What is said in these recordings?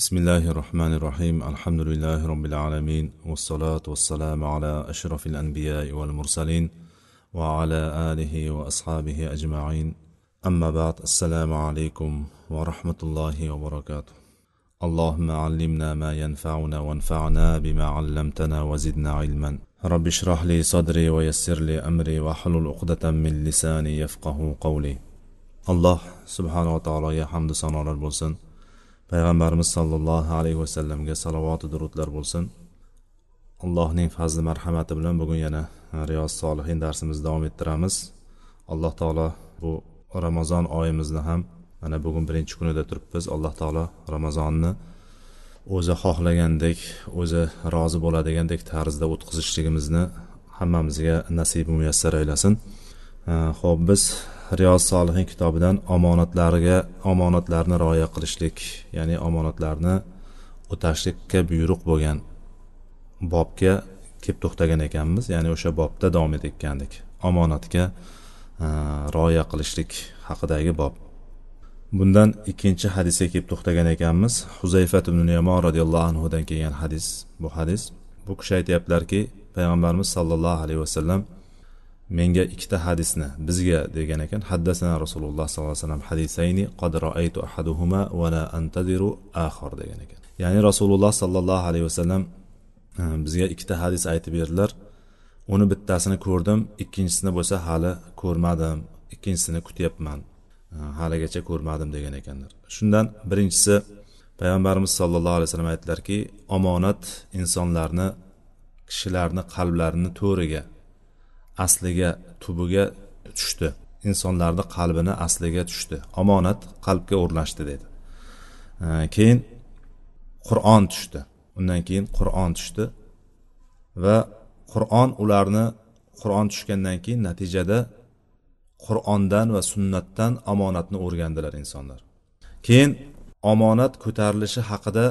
بسم الله الرحمن الرحيم الحمد لله رب العالمين والصلاة والسلام على أشرف الأنبياء والمرسلين وعلى آله وأصحابه أجمعين أما بعد السلام عليكم ورحمة الله وبركاته اللهم علمنا ما ينفعنا وانفعنا بما علمتنا وزدنا علما رب اشرح لي صدري ويسر لي أمري واحلل عقدة من لساني يفقه قولي الله سبحانه وتعالى يا حمد سنة bo'lsin payg'ambarimiz sollallohu alayhi vasallamga salovatu durudlar bo'lsin. Allohning fazli marhamati bilan bugun yana riyoz solihin darsimizni davom ettiramiz. Alloh taolo bu ramazon oyimizni ham mana bugun birinchi kunida turibmiz. Alloh taolo ramazonni o'zi xohlagandek o'zi rozi bo'ladigandek tarzda o'tkazishligimizni hammamizga nasib muyassar aylasin ho'p biz riyoz solihin kitobidan omonatlarga omonatlarni rioya qilishlik ya'ni omonatlarni o'tashlikka buyruq bo'lgan bobga kelib to'xtagan ekanmiz. Ya'ni o'sha bobda davom etayotgandik. Omonatga e, rioya qilishlik haqidagi bob. Bundan ikkinchi hadisga kelib to'xtagan ekanmiz. Huzayfat ibn yamon roziyallohu anhudan kelgan hadis. Bu hadis bu kishi aytyaptilarki payg'ambarimiz sollallohu alayhi vasallam menga ikkita hadisni bizga degan ekan. Haddasana rasululloh sollallohu alayhi vasallam hadisayni qad raaytu ahaduhuma va la antadiru axir degan ekan. Ya'ni rasululloh sollallohu alayhi vasallam e, bizga ikkita hadis aytib berdilar. Uni bittasini ko'rdim ikkinchisini bo'lsa hali ko'rmadim ikkinchisini kutyapman e, haligacha ko'rmadim degan ekanlar. Shundan birinchisi payg'ambarimiz sollallohu alayhi vasallam aytdilarki omonat insonlarni kishilarni qalblarini to'riga asliga tubiga tushdi. Insonlarni qalbini asliga tushdi. Omonat qalbga o'rnashdi dedi. Keyin qur'on tushdi. Undan keyin qur'on tushdi va qur'on ularni qur'on tushgandan keyin natijada qur'ondan va sunnatdan omonatni o'rgandilar insonlar. Keyin omonat ko'tarilishi haqida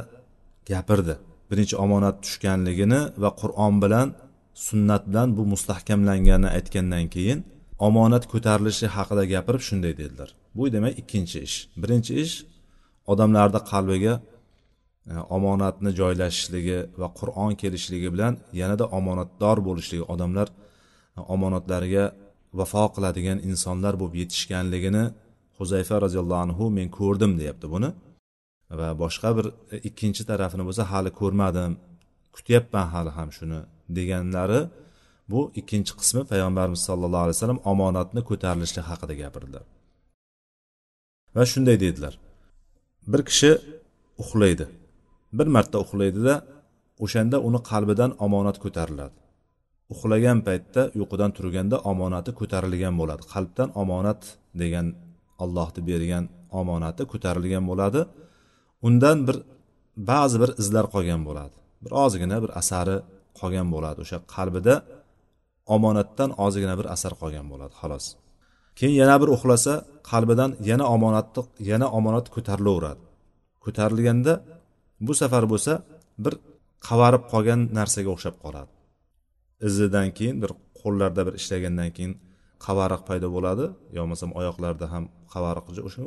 gapirdi. Birinchi omonat tushganligini va qur'on bilan sunnat bilan bu mustahkamlanganini aytgandan keyin omonat ko'tarilishi haqida gapirib shunday dedilar. Bu demak ikkinchi ish. Birinchi ish odamlarni qalbiga e, omonatni joylashishligi va qur'on kelishligi bilan yanada omonatdor bo'lishligi odamlar e, omonatlariga vafo qiladigan insonlar bo'lib yetishganligini huzayfa roziyallohu anhu men ko'rdim deyapti buni. Va boshqa bir e, ikkinchi tarafini bo'lsa hali ko'rmadim. Kutyapman hali ham shuni. Deganlari bu ikkinchi qismi payg'ambarimiz sollallohu alayhi vasallam omonatni ko'tarilishlik haqida gapirdilar va shunday dedilar bir kishi uxlaydi. Bir marta uxlaydida o'shanda uni qalbidan omonat ko'tariladi. Uxlagan paytda uyqudan turganda omonati ko'tarilgan bo'ladi. Qalbdan omonat degan allohni bergan omonati ko'tarilgan bo'ladi. Undan bir ba'zi bir izlar qolgan bo'ladi. Bir ozgina bir asari qolgan bo'ladi. O'sha qalbida omonatdan ozgina bir asar qolgan bo'ladi xolos. Keyin yana bir uxlasa qalbidan yana omonatni yana omonat ko'tarilaveradi. Ko'tarilganda bu safar bo'lsa bir qavarib qolgan narsaga o'xshab qoladi. Izidan keyin bir qo'llarda bir ishlagandan keyin qavariq paydo bo'ladi yo bo'lmasam oyoqlarda ham qavariq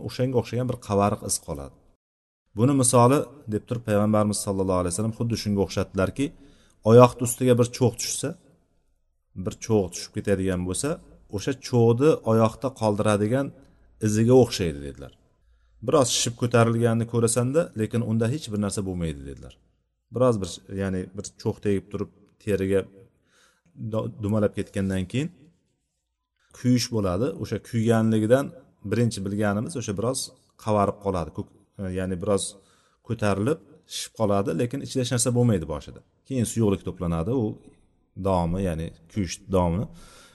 o'shanga o'xshagan bir qavariq iz qoladi. Buni misoli deb turib payg'ambarimiz sollallohu alayhi vasallam xuddi shunga o'xshatdilarki oyoqni ustiga bir cho'g' tushsa bir cho'g' tushib ketadigan bo'lsa o'sha cho'g'ni oyoqda qoldiradigan iziga o'xshaydi dedilar. Biroz shishib ko'tarilganini ko'rasanda lekin unda hech bir narsa bo'lmaydi dedilar. Biroz bir ya'ni bir cho'g' tegib turib teriga dumalab ketgandan keyin kuyish bo'ladi. O'sha kuyganligidan birinchi bilganimiz o'sha biroz qavarib qoladi ya'ni biroz ko'tarilib shishib qoladi lekin ichida hech narsa bo'lmaydi boshida. Keyin suyuqlik to'planadi u davomi ya'ni kuyish davomini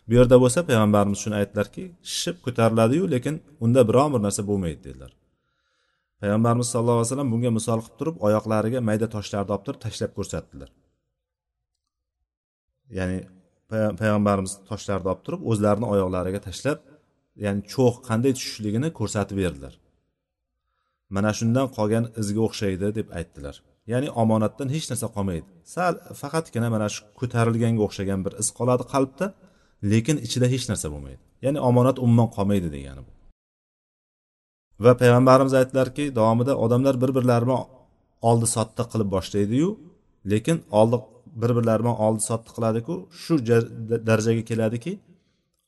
bu yerda bo'lsa payg'ambarimiz shuni aytdilarki shishib ko'tariladiyu lekin unda biron bir narsa bo'lmaydi dedilar. Payg'ambarimiz sallallohu alayhi vasallam bunga misol qilib turib oyoqlariga mayda toshlarni olib turib tashlab ko'rsatdilar. Ya'ni payg'ambarimiz toshlarni olib turib o'zlarini oyoqlariga tashlab ya'ni cho'g' qanday tushishligini ko'rsatib berdilar. Mana shundan qolgan izga o'xshaydi deb aytdilar. Ya'ni omonatdan hech narsa qolmaydi. Sal faqatgina mana shu ko'tarilganga o'xshagan bir iz qoladi qalbda lekin ichida hech narsa bo'lmaydi. Ya'ni omonat umuman qolmaydi degani bu. Va payg'ambarimiz aytdilarki davomida odamlar bir birlarini oldi sotdi qilib boshlaydiyu lekin oldi bir birlari bilan oldi sotdi qiladiku shu darajaga keladiki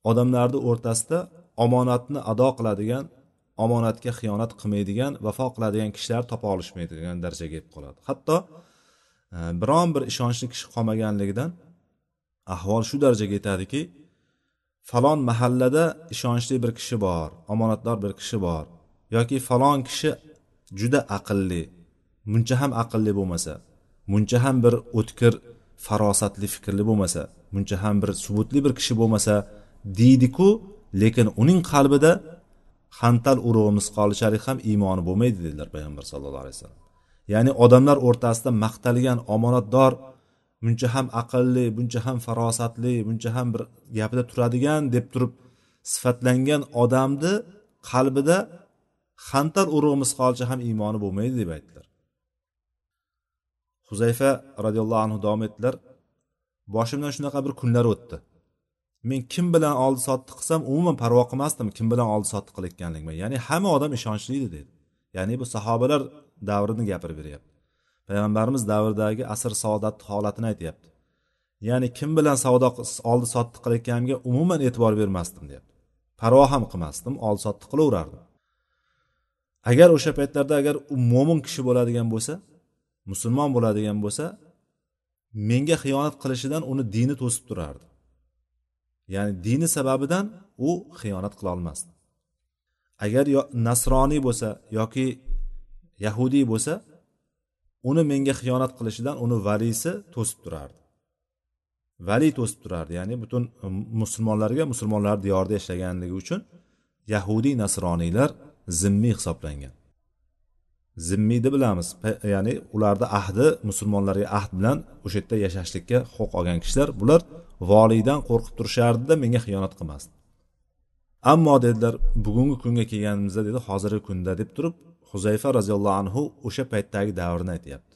odamlarni o'rtasida omonatni ado qiladigan omonatga xiyonat qilmaydigan vafo qiladigan kishilar topa olishmaydigan darajaga kelib qoladi. Hatto e, biron bir ishonchli kishi qolmaganligidan ahvol shu darajaga yetadiki falon mahallada ishonchli bir kishi bor omonatdor bir kishi bor yoki falon kishi juda aqlli muncha ham aqlli bo'lmasa muncha ham bir o'tkir farosatli fikrli bo'lmasa muncha ham bir subutli bir kishi bo'lmasa deydiku lekin uning qalbida hantal urug'i misqolichalik ham iymoni bo'lmaydi dedilar payg'ambar sallallohu alayhi vasallam. Ya'ni odamlar o'rtasida maqtalgan omonatdor buncha ham aqlli buncha ham farosatli buncha ham bir gapida turadigan deb turib sifatlangan odamni qalbida hantal urug' misqolcha ham iymoni bo'lmaydi deb aytdilar. Huzayfa roziyallohu anhu davom etdilar. Boshimdan shunaqa bir kunlar o'tdi. Men kim bilan oldi sotdi qilsam umuman parvo qilmasdim kim bilan oldi sotdi qilayotganligimga. Ya'ni hamma odam ishonchli edi dedi. Ya'ni bu sahobalar davrini gapirib beryapti. Payg'ambarimiz davridagi asr saodat holatini aytyapti. Ya'ni kim bilan savdo oldi sotdi qilayotganimga umuman e'tibor bermasdim deyapti. Parvo ham qilmasdim oldi sotdi qilaverardim. Agar o'sha paytlarda agar u mo'min kishi bo'ladigan bo'lsa musulmon bo'ladigan bo'lsa menga xiyonat qilishidan uni dini to'sib turardi. Ya'ni dini sababidan u xiyonat qila olmasdi. Agar nasroniy bo'lsa yoki yahudiy bo'lsa uni menga xiyonat qilishidan uni valisi to'sib turardi. Vali to'sib turardi ya'ni butun um, musulmonlarga musulmonlar diyorida yashaganligi uchun yahudiy nasroniylar zimmiy hisoblangan. Zimmiyni bilamiz ya'ni ularni ahdi musulmonlarga ahd bilan o'sha yerda yashashlikka huquq olgan kishilar bular voliydan qo'rqib turishardida menga xiyonat qilmasdi. Ammo dedilar bugungi kunga kelganimizda dedi hozirgi kunda deb turib huzayfa roziyallohu anhu o'sha paytdagi davrni aytyapti.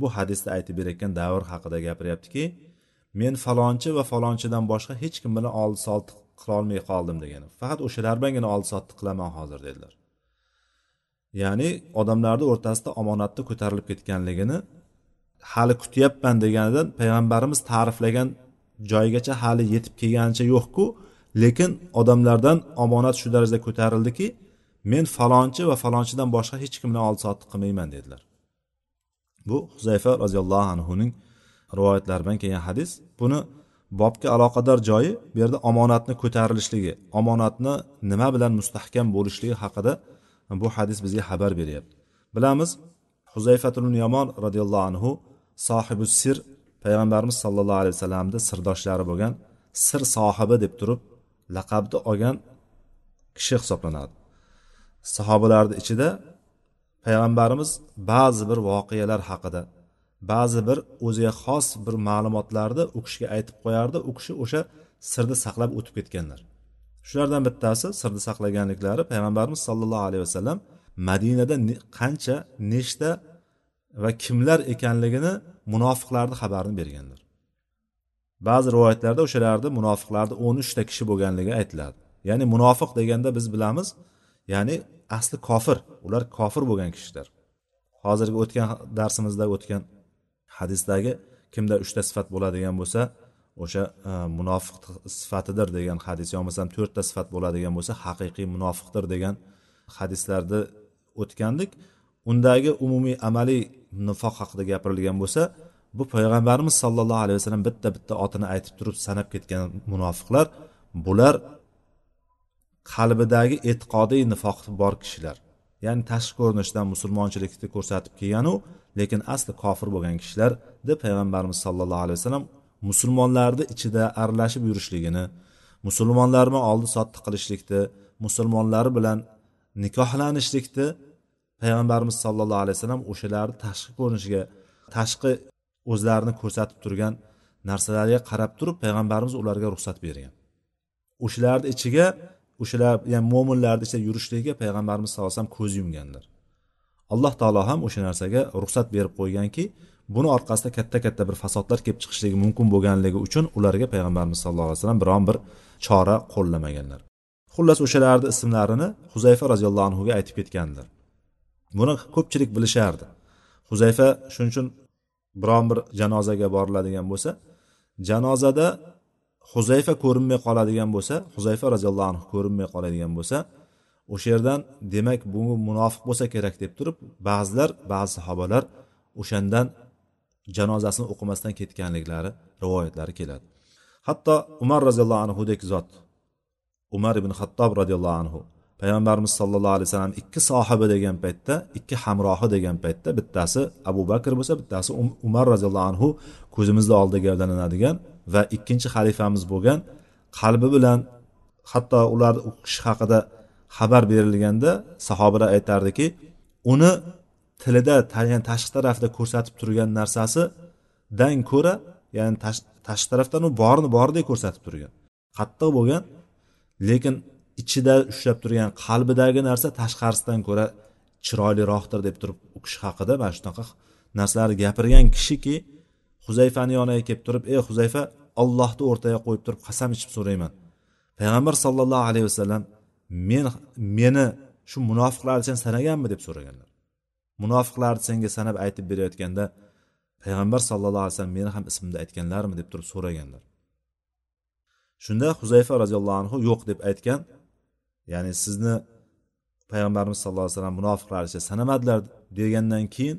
Bu hadisda aytib berayotgan davr haqida gapiryaptiki men falonchi va falonchidan boshqa hech kim bilan oldi sotdi qilolmay qoldim degan faqat o'shalar bilangina oldi sotdi qilaman hozir dedilar. Ya'ni odamlarni o'rtasida omonatni ko'tarilib ketganligini hali kutyapman deganidan payg'ambarimiz ta'riflagan joyigacha hali yetib kelganicha yo'qku. Lekin odamlardan omonat shu darajada ko'tarildiki men falonchi va falonchidan boshqa hech kim bilan oldi sotdi qilmayman dedilar. Bu huzayfa roziyallohu anhuning rivoyatlari bilan kelgan hadis. Buni bobga aloqador joyi bu yerda omonatni ko'tarilishligi omonatni nima bilan mustahkam bo'lishligi haqida bu hadis bizga xabar beryapti. Bilamiz huzayfatul yomon roziyallohu anhu sohibu sir payg'ambarimiz sollallohu alayhi vasallamni sirdoshlari bo'lgan sir sohibi deb turib laqabni olgan kishi hisoblanadi. Sahobalarni ichida payg'ambarimiz ba'zi bir voqealar haqida ba'zi bir o'ziga xos bir ma'lumotlarni u kishiga aytib qo'yardi u kishi o'sha sirni saqlab o'tib ketganlar. Shulardan bittasi sirni saqlaganliklari payg'ambarimiz sollallohu alayhi vasallam madinada qancha nechta va kimlar ekanligini munofiqlarni xabarini berganlar. Ba'zi rivoyatlarda o'shalarni munofiqlarni o'n uchta kishi bo'lganligi aytiladi. Ya'ni munofiq deganda biz bilamiz ya'ni asli kofir ular kofir bo'lgan kishilar. Hozirgi o'tgan darsimizda o'tgan hadisdagi kimda uchta sifat bo'ladigan bo'lsa o'sha e, munofiq sifatidir degan hadis yo bo'lmasam to'rtta sifat bo'ladigan bo'lsa haqiqiy munofiqdir degan hadislarni o'tgandik. Undagi umumiy amaliy nifoq haqida gapirilgan bo'lsa bu payg'ambarimiz sollallohu alayhi vasallam bitta bitta otini aytib turib sanab ketgan munofiqlar bular qalbidagi e'tiqodiy nifoq bor kishilar. Ya'ni tashqi ko'rinishdan musulmonchilikni ko'rsatib kelganu lekin asli kofir bo'lgan kishilar deb payg'ambarimiz sollallohu alayhi vasallam musulmonlarni ichida aralashib yurishligini musulmonlar bilan oldi sotdi qilishlikni musulmonlar bilan nikohlanishlikni payg'ambarimiz sollallohu alayhi vasallam o'shalarni tashqi ko'rinishiga tashqi o'zlarini ko'rsatib turgan narsalarga qarab turib payg'ambarimiz ularga ruxsat bergan. O'shalarni ichiga o'shalar ya'ni mo'minlarni ichida yurishligiga payg'ambarimiz sallallohu alayhi vasallam ko'z yumganlar. Alloh taolo ham o'sha narsaga ruxsat berib qo'yganki buni orqasida katta katta bir fasodlar kelib chiqishligi mumkin bo'lganligi uchun ularga payg'ambarimiz sallallohu alayhi vasallam biron bir chora qo'llamaganlar. Xullas o'shalarni ismlarini huzayfa roziyallohu anhuga aytib ketgandir buni ko'pchilik bilishardi. Huzayfa shuning uchun biron bir janozaga boriladigan bo'lsa janozada huzayfa ko'rinmay qoladigan bo'lsa huzayfa roziyallohu anhu ko'rinmay qoladigan bo'lsa o'sha yerdan demak bu munofiq bo'lsa kerak deb turib ba'zilar ba'zi sahobalar o'shandan janozasini o'qimasdan ketganliklari rivoyatlari keladi. Hatto umar roziyallohu anhudek zot umar ibn xattob roziyallohu anhu payg'ambarimiz sollallohu alayhi vasallam ikki sohiba degan paytda ikki hamrohi degan paytda bittasi abu bakr bo'lsa bittasi um-, umar roziyallohu anhu ko'zimizni oldida gavdalanadigan va ikkinchi xalifamiz bo'lgan qalbi bilan hatto ular u kishi haqida xabar berilganda sahobalar aytardiki uni tilida ya'ni tashqi tarafda ko'rsatib turgan narsasidan ko'ra ya'ni tashqi tarafdan u borini boridek ko'rsatib turgan. Qattiq bo'lgan lekin ichida ushlab turgan qalbidagi narsa tashqarisidan ko'ra chiroyliroqdir deb turib u kishi haqida mana shunaqa narsalarni gapirgan kishiki huzayfani yoniga kelib turib ey huzayfa ollohni o'rtaga qo'yib turib qasam ichib so'rayman. Payg'ambar sollallohu alayhi vasallam men meni shu munofiqlarni sen sanaganmi? deb so'raganlar. Munofiqlarni senga sanab aytib berayotganda payg'ambar sallallohu alayhi vasallam meni ham ismimda aytganlarmi? deb turib so'raganlar. Shunda huzayfa roziyallohu anhu yo'q deb aytgan ya'ni sizni payg'ambarimiz sallallohu alayhi vasallam munofiqlar ichida sanamadilar degandan keyin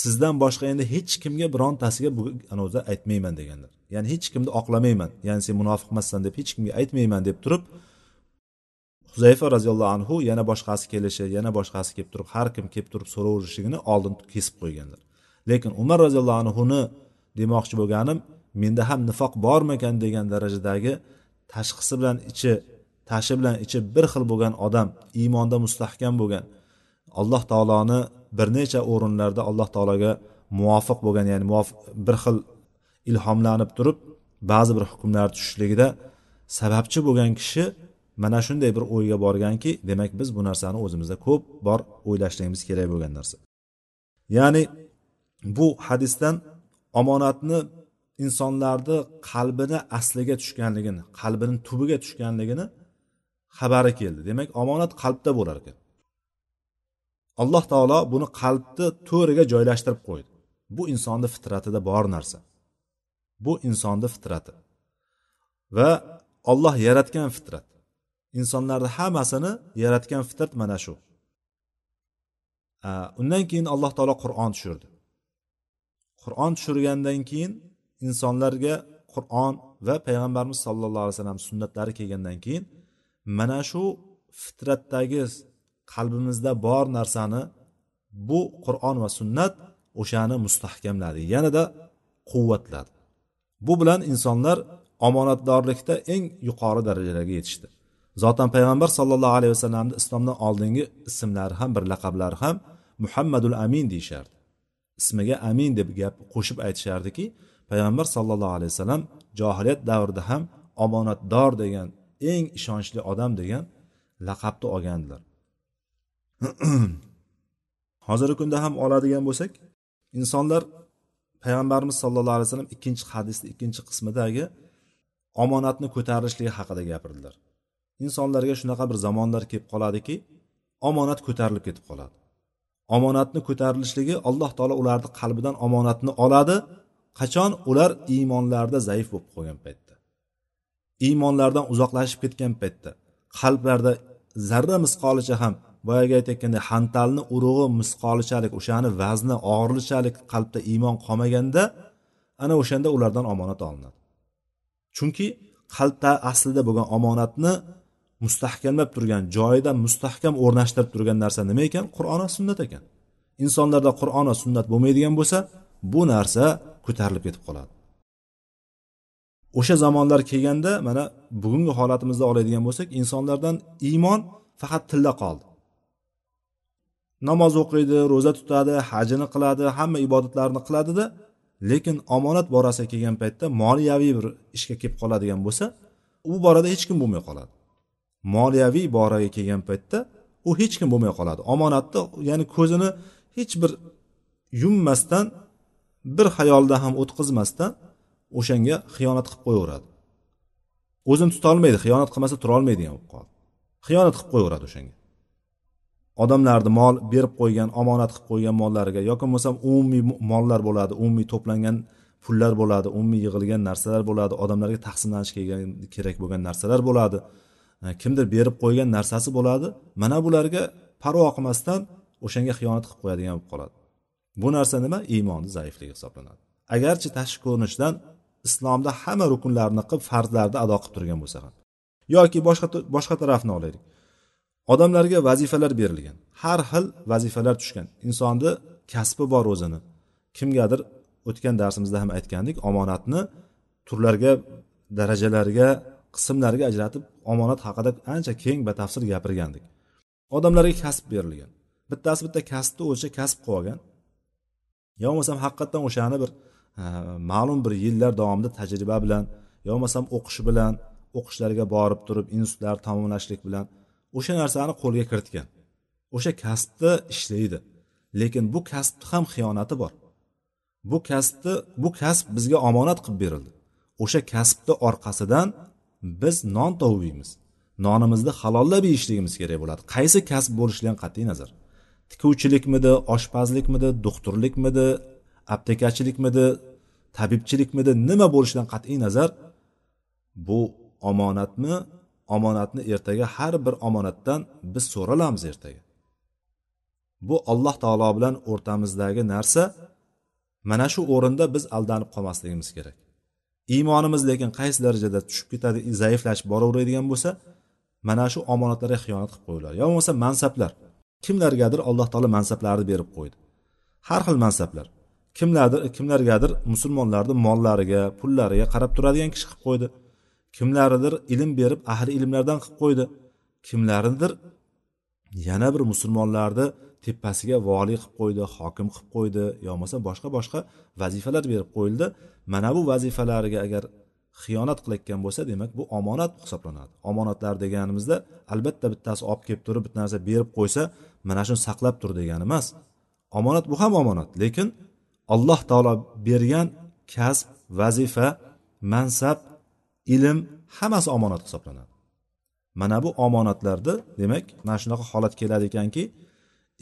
sizdan boshqa endi hech kimga birontasiga bu anavi aytmayman deganlar. Ya'ni hech kimni oqlamayman. Ya'ni sen munofiq emassan deb hech kimga aytmayman deb turib huzayfa roziyallohu anhu yana boshqasi kelishi yana boshqasi kelib turib har kim kelib turib so'raverishligini oldin kesib qo'yganlar. Lekin umar roziyallohu anhuni demoqchi bo'lganim menda ham nifoq bormikan degan darajadagi tashqisi bilan ichi tashi bilan ichi bir xil bo'lgan odam iymonda mustahkam bo'lgan alloh taoloni bir necha o'rinlarda alloh taologa muvofiq bo'lgan ya'ni muvofiq bir xil ilhomlanib turib ba'zi bir hukmlar tushishligida sababchi bo'lgan kishi mana shunday bir o'yga borganki demak biz bu narsani o'zimizda ko'p bor o'ylashligimiz kerak bo'lgan narsa. Ya'ni bu hadisdan omonatni insonlarni qalbini asliga tushganligini qalbini tubiga tushganligini xabari keldi. Demak omonat qalbda bo'lar ekan. Alloh taolo buni qalbni to'riga joylashtirib qo'ydi. Bu insonni fitratida bor narsa. Bu insonni fitrati. Va olloh yaratgan fitrat. Insonlarni hammasini yaratgan fitrat mana shu. Undan keyin alloh taolo qur'on tushirdi. Qur'on tushirgandan keyin insonlarga qur'on va payg'ambarimiz sollallohu alayhi vasallam sunnatlari kelgandan keyin mana shu fitratdagi qalbimizda bor narsani bu qur'on va sunnat o'shani mustahkamladi. Yanada quvvatladi bu bilan insonlar omonatdorlikda eng yuqori darajalarga yetishdi. Zotan payg'ambar sollallohu alayhi vasallamni islomdan oldingi ismlari ham bir laqablari ham muhammadul amin deyishardi. Ismiga amin deb gap qo'shib aytishardiki payg'ambar sollallohu alayhi vasallam johiliyat davrida ham omonatdor degan eng ishonchli odam degan laqabni olgandilar. Hozirgi kunda ham oladigan bo'lsak insonlar payg'ambarimiz sallallohu alayhi vasallam ikkinchi hadisni ikkinchi qismidagi omonatni ko'tarilishligi haqida gapirdilar. Insonlarga shunaqa bir zamonlar kelib qoladiki omonat ko'tarilib ketib qoladi. Omonatni ko'tarilishligi alloh taolo ularni qalbidan omonatni oladi. Qachon? Ular iymonlarida zaif bo'lib qolgan payt iymonlardan uzoqlashib ketgan paytda qalblarda zarra misqolicha ham boyagi aytayotganday hantalni urug'i misqolichalik o'shani vazni og'irlichalik qalbda iymon qolmaganda ana o'shanda ulardan omonat olinadi. Chunki qalbda aslida bo'lgan omonatni mustahkamlab turgan joyida mustahkam o'rnashtirib turgan narsa nima ekan? Qur'on va sunnat ekan. Insonlarda qur'on va sunnat bo'lmaydigan bo'lsa bu narsa ko'tarilib ketib qoladi. O'sha zamonlar kelganda mana bugungi holatimizda oladigan bo'lsak insonlardan iymon faqat tilda qoldi. Namoz o'qiydi ro'za tutadi hajini qiladi hamma ibodatlarni qiladida lekin omonat borasiga kelgan paytda moliyaviy bir ishga kelib qoladigan bo'lsa u borada hech kim bo'lmay qoladi. Moliyaviy boraga kelgan paytda u hech kim bo'lmay qoladi. Omonatni ya'ni ko'zini hech bir yummasdan bir xayolda ham o'tkazmasdan o'shanga xiyonat qilib qo'yaveradi. O'zini tutolmaydi xiyonat qilmasa turolmaydigan bo'lib qoldi xiyonat qilib qo'yaveradi o'shanga. Odamlarni mol berib qo'ygan omonat qilib qo'ygan mollariga yoki bo'lmasam umumiy mollar bo'ladi umumiy to'plangan pullar bo'ladi umumiy yig'ilgan narsalar bo'ladi odamlarga taqsimlanishi kerak bo'lgan narsalar bo'ladi. E, kimdir berib qo'ygan narsasi bo'ladi mana bularga parvo qilmasdan o'shanga xiyonat qilib qo'yadigan bo'lib qoladi. Bu narsa nima? Iymonni zaifligi hisoblanadi. Agarchi tashqi ko'rinishdan islomda hamma rukunlarni qilib farzlarni ado qilib turgan bo'lsa ham. Yoki boshqa boshqa tarafni olaylik. Odamlarga vazifalar berilgan. Har xil vazifalar tushgan. Insonni kasbi bor o'zini. Kimgadir o'tgan darsimizda ham aytgandik omonatni turlarga darajalarga qismlarga ajratib omonat haqida ancha keng batafsil gapirgandik. Odamlarga kasb berilgan. Bittasi bitta kasbni o'zicha kasb qilib olgan. Yo bo'lmasam haqiqatdan o'shani bir ma'lum bir yillar davomida tajriba bilan yo bo'lmasam o'qish bilan o'qishlarga borib turib institutlar tamomlashlik bilan o'sha narsani qo'lga kiritgan. O'sha kasbda ishlaydi. Lekin bu kasbni ham xiyonati bor. Bu kasbni bu kasb bizga omonat qilib berildi. O'sha kasbni orqasidan biz non tovib yeymiz nonimizni halollab yeyishligimiz kerak bo'ladi. Qaysi kasb bo'lishidan qat'iy nazar? Tikuvchilikmidi oshpazlikmidi doktorlikmidi aptekachilikmidi tabibchilikmidi nima bo'lishidan qat'iy nazar bu omonatmi? Omonatni ertaga har bir omonatdan biz so'ralamiz ertaga. Bu alloh taolo bilan o'rtamizdagi narsa mana shu o'rinda biz aldanib qolmasligimiz kerak. Iymonimiz lekin qaysi darajada tushib ketadi zaiflashib boraveradigan bo'lsa mana shu omonatlarga xiyonat qilib qo'yiladi. Yo bo'lmasa mansablar. Kimlargadir alloh taolo mansablarni berib qo'ydi. Har xil mansablar. Kimlardir kimlargadir musulmonlarni mollariga pullariga qarab turadigan kishi qilib qo'ydi. Kimlaridir ilm berib ahli ilmlardan qilib qo'ydi. Kimlaridir yana bir musulmonlarni tepasiga voliy qilib qo'ydi hokim qilib qo'ydi yo bo'lmasa boshqa boshqa vazifalar berib qo'yildi. Mana bu vazifalariga agar xiyonat qilayotgan bo'lsa demak bu omonat hisoblanadi. Omonatlar deganimizda albatta bittasi olib kelib turib bitta narsa berib qo'ysa mana shuni saqlab tur degani emas. Omonat bu ham omonat lekin alloh taolo bergan kasb vazifa mansab ilm hammasi omonat hisoblanadi. Mana bu omonatlarni demak mana shunaqa holat keladi ekanki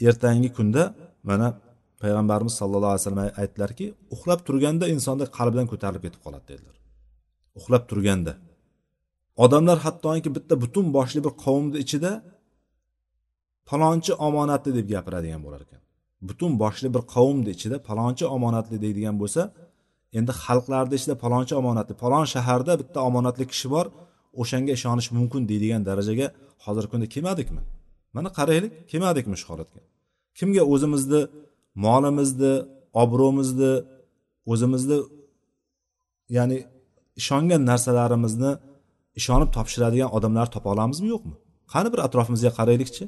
ertangi kunda mana payg'ambarimiz sallallohu alayhi vasallam aytdilarki uxlab turganda insonni qalbidan ko'tarilib ketib qoladi dedilar. Uxlab turganda. Odamlar hattoki bitta butun boshli bir qavmni ichida palonchi omonatli deb gapiradigan bo'lar ekan. Butun boshli bir qavmni ichida palonchi omonatli deydigan bo'lsa endi xalqlarni ichida palonchi omonatli palon shaharda bitta omonatli kishi bor o'shanga ishonish mumkin deydigan darajaga hozirgi kunda kelmadikmi? Mana qaraylik kelmadikmi shu holatga? Kimga o'zimizni molimizni obro'mizni o'zimizni ya'ni ishongan narsalarimizni ishonib topshiradigan odamlar topa olamizmi yo'qmi? Qani bir atrofimizga qaraylikchi?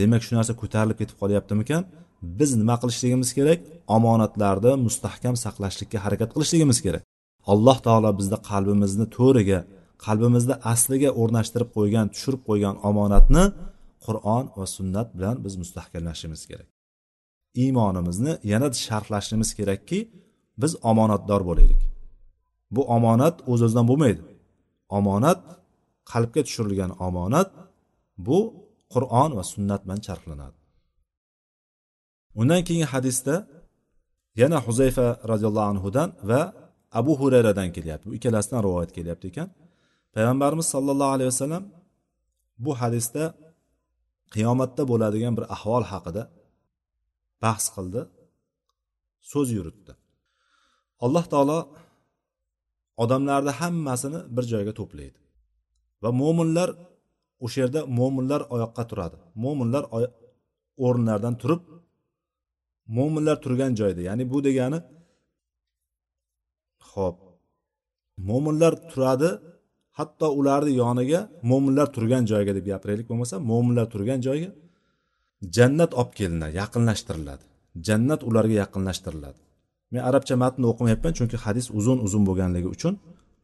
Demak shu narsa ko'tarilib ketib qolyaptimikan? Biz nima qilishligimiz kerak? Omonatlarni mustahkam saqlashlikka harakat qilishligimiz kerak. Alloh taolo bizni qalbimizni to'riga qalbimizni asliga o'rnashtirib qo'ygan tushirib qo'ygan omonatni qur'on va sunnat bilan biz mustahkamlashimiz kerak. Iymonimizni yanada sharhlashimiz kerakki biz omonatdor bo'laylik. Bu omonat o'z o'zidan bo'lmaydi. Omonat qalbga tushirilgan omonat bu qur'on va sunnat bilan charxlanadi undan keyingi hadisda yana huzayfa roziyallohu anhudan va abu hurayradan kelyapti. Bu ikkalasidan rivoyat kelyapti ekan. Payg'ambarimiz sollallohu alayhi vasallam bu hadisda qiyomatda bo'ladigan bir ahvol haqida bahs qildi so'z yuritdi. Alloh taolo odamlarni hammasini bir joyga to'playdi va mo'minlar o'sha yerda mo'minlar oyoqqa turadi. Mo'minlar o'rinlaridan turib mo'minlar turgan joyda ya'ni bu degani ho'p mo'minlar turadi hatto ularni yoniga mo'minlar turgan joyga deb gapiraylik bo'lmasa mo'minlar turgan joyga jannat olib kelinadi yaqinlashtiriladi. Jannat ularga yaqinlashtiriladi. Men arabcha matnni o'qimayapman chunki hadis uzun uzun bo'lganligi uchun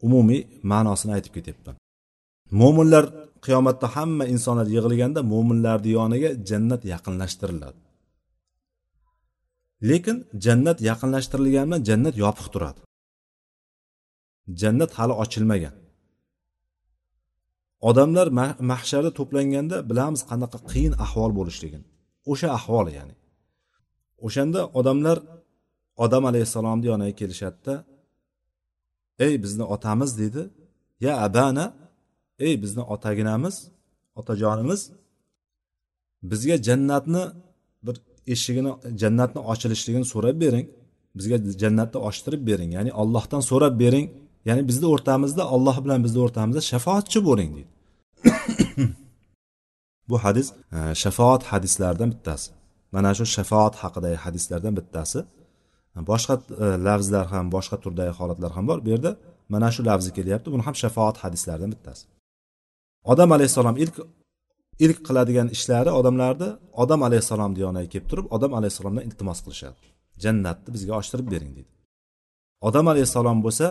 umumiy ma'nosini aytib ketyapman. Mo'minlar qiyomatda hamma insonlar yig'ilganda mo'minlarni yoniga jannat yaqinlashtiriladi. Lekin jannat yaqinlashtirilgani bilan jannat yopiq turadi. Jannat hali ochilmagan. Odamlar mahsharda to'planganda bilamiz qanaqa qiyin ahvol bo'lishligini. O'sha ahvol ya'ni. O'shanda odamlar odam alayhissalomni yoniga kelishadida ey bizni otamiz deydi ya abana ey bizni otaginamiz otajonimiz bizga jannatni eshigini jannatni ochilishligini so'rab bering. Bizga jannatni ochtirib bering. Ya'ni allohdan so'rab bering. Ya'ni bizni o'rtamizda olloh bilan bizni o'rtamizda shafoatchi bo'ling deydi. Bu hadis e, shafoat hadislaridan bittasi. Mana shu shafoat haqidagi hadislardan bittasi. E, boshqa e, lafzlar ham boshqa turdagi holatlar ham bor. Bu yerda mana shu lafzi kelyapti. Buni ham shafoat hadislaridan bittasi. Odam alayhissalom ilk ilk qiladigan ishlari odamlarni odam alayhissalomni yoniga kelib turib odam alayhissalomdan iltimos qilishadi. Jannatni bizga ochtirib bering deydi. Odam alayhissalom bo'lsa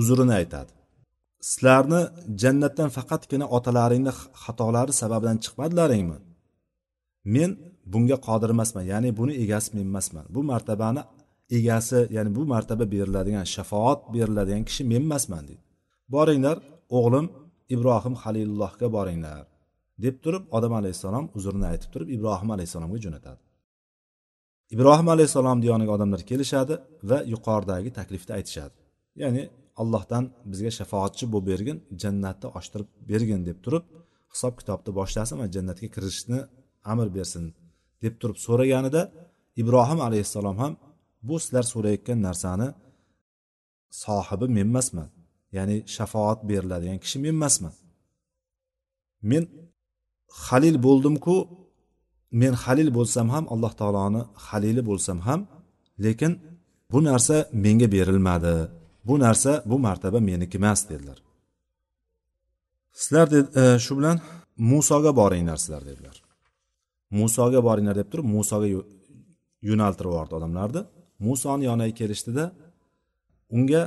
uzrini aytadi. Sizlarni jannatdan faqatgina otalaringni xatolari sababidan chiqmadilaringmi? Men bunga qodir emasman ya'ni buni egasi men emasman. Bu martabani egasi ya'ni bu martaba beriladigan shafoat beriladigan kishi men emasman deydi. Boringlar o'g'lim ibrohim halilullohga boringlar. Deb turib odam alayhissalom uzrini aytib turib ibrohim alayhissalomga jo'natadi. Ibrohim alayhissalomni yoniga odamlar kelishadi va yuqoridagi taklifni aytishadi. Ya'ni allohdan bizga shafoatchi bo'lib bergin jannatni ochtirib bergin deb turib hisob kitobni boshlasin va jannatga kirishni amr bersin deb turib so'raganida ibrohim alayhissalom ham bu sizlar so'rayotgan narsani sohibi men emasman ya'ni shafoat beriladigan kishi men emasman men halil bo'ldimku men halil bo'lsam ham alloh taoloni halili bo'lsam ham lekin bu narsa menga berilmadi. Bu narsa bu martaba meniki emas dedilar. Sizlar e, shu bilan musoga boringlar sizlar dedilar. Musoga boringlar deb turib musoga yo'naltirib yubordi odamlarni. Musoni yoniga kelishdida unga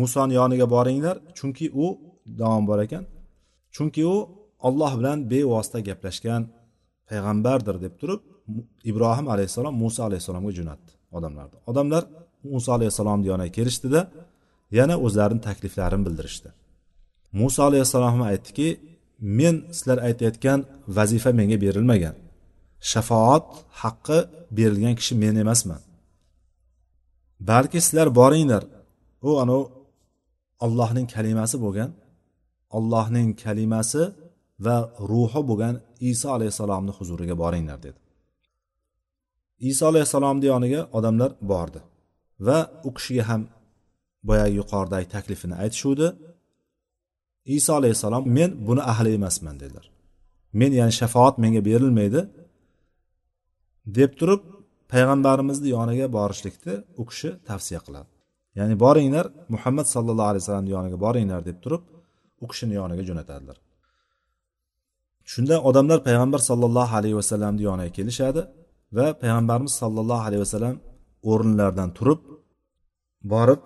musoni yoniga boringlar chunki u davom bor ekan chunki u olloh bilan bevosita gaplashgan payg'ambardir deb turib ibrohim alayhissalom muso alayhissalomga jo'natdi odamlarni. Odamlar muso alayhissalomni yoniga kelishdida yana o'zlarini takliflarini bildirishdi. Muso alayhissalom ham aytdiki men sizlar aytayotgan vazifa menga berilmagan. Shafoat haqqi berilgan kishi men emasman. Balki sizlar boringlar. U anavi ollohning kalimasi bo'lgan. Ollohning kalimasi va ruhi bo'lgan iso alayhissalomni huzuriga boringlar dedi. Iso alayhissalomni yoniga odamlar bordi va u kishiga ham boyagi yuqoridagi taklifini aytishuvdi. Iso alayhissalom men buni ahli emasman dedilar. Men ya'ni shafoat menga berilmaydi deb turib payg'ambarimizni yoniga borishlikni u kishi tavsiya qiladi. Ya'ni boringlar muhammad sallallohu alayhi vasallamni yoniga boringlar deb turib u kishini yoniga jo'natadilar. Shunda odamlar payg'ambar sollallohu alayhi vasallamni yoniga kelishadi va payg'ambarimiz sollallohu alayhi vasallam o'rinlaridan turib borib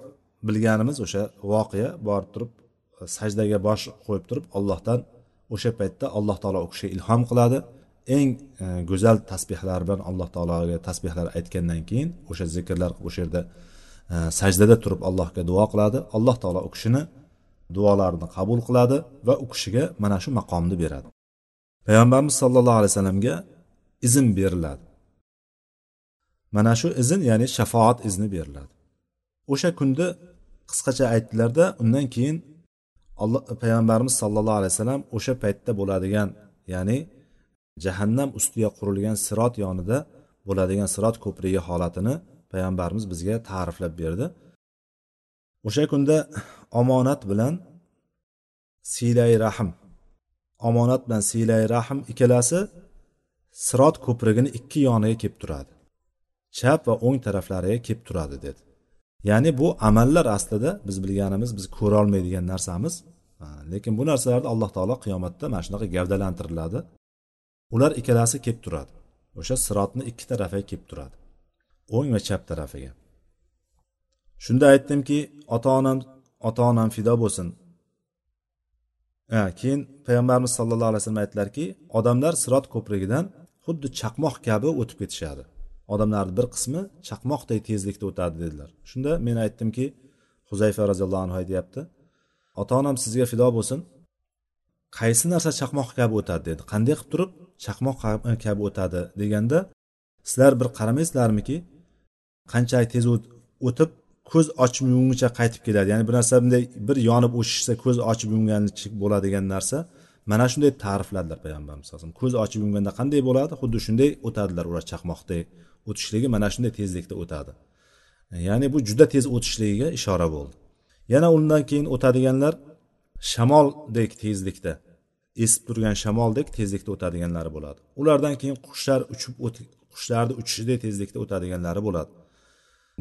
bilganimiz o'sha voqea borib turib e, sajdaga bosh qo'yib turib allohdan o'sha paytda alloh taolo u kishiga ilhom qiladi. Eng e, go'zal tasbehlar bilan alloh taologa tasbehlar aytgandan keyin o'sha zikrlar qilib o'sha yerda e, sajdada turib allohga duo qiladi. Alloh taolo u kishini duolarini qabul qiladi va u kishiga mana shu maqomni beradi. Payg'ambarimiz sollallohu alayhi vasallamga izn beriladi. Mana shu izn ya'ni shafoat izni beriladi. O'sha kunda qisqacha aytdilarda undan keyin alloh payg'ambarimiz sollallohu alayhi vasallam o'sha paytda bo'ladigan ya'ni jahannam ustiga qurilgan sirot yonida bo'ladigan sirot ko'prigi holatini payg'ambarimiz bizga ta'riflab berdi. O'sha kunda omonat bilan siylay rahm omonat bilan siylay rahm ikkalasi sirot ko'prigini ikki yoniga kelib turadi. Chap va o'ng taraflariga kelib turadi dedi. Ya'ni bu amallar aslida biz bilganimiz biz ko'rolmaydigan narsamiz. Lekin bu narsalarni alloh taolo qiyomatda mana shunaqa gavdalantiriladi. Ular ikkalasi kelib turadi. O'sha sirotni ikki tarafiga kelib turadi. O'ng va chap tarafiga. Shunda aytdimki ota onam ota onam fido bo'lsin. Keyin payg'ambarimiz sallallohu alayhi vasallam aytdilarki odamlar sirot ko'prigidan xuddi chaqmoq kabi o'tib ketishadi. Odamlarni bir qismi chaqmoqday tezlikda o'tadi dedilar. Shunda men aytdimki huzayfa roziyallohu anhu aytyapti ota onam sizga fido bo'lsin. Qaysi narsa chaqmoq kabi o'tadi dedi. Qanday qilib turib chaqmoq e, kabi o'tadi deganda sizlar bir qaramaysizlarmiki qanchalik tez o'tib ko'z ochib yumguncha qaytib keladi. Ya'ni bir narsa bunday bir yonib o'shishsa ko'z ochib yumganicha bo'ladigan narsa mana shunday ta'rifladilar payg'ambarimiz alayhisalom ko'z ochib yumganda qanday bo'ladi? Xuddi shunday o'tadilar ular chaqmoqdek o'tishligi mana shunday tezlikda o'tadi. Ya'ni bu juda tez o'tishligiga ishora bo'ldi. Yana undan keyin o'tadiganlar shamoldek tezlikda esib turgan shamoldek tezlikda o'tadiganlari bo'ladi. Ulardan keyin qushlar uchib qushlarni uchishidek tezlikda o'tadiganlari bo'ladi.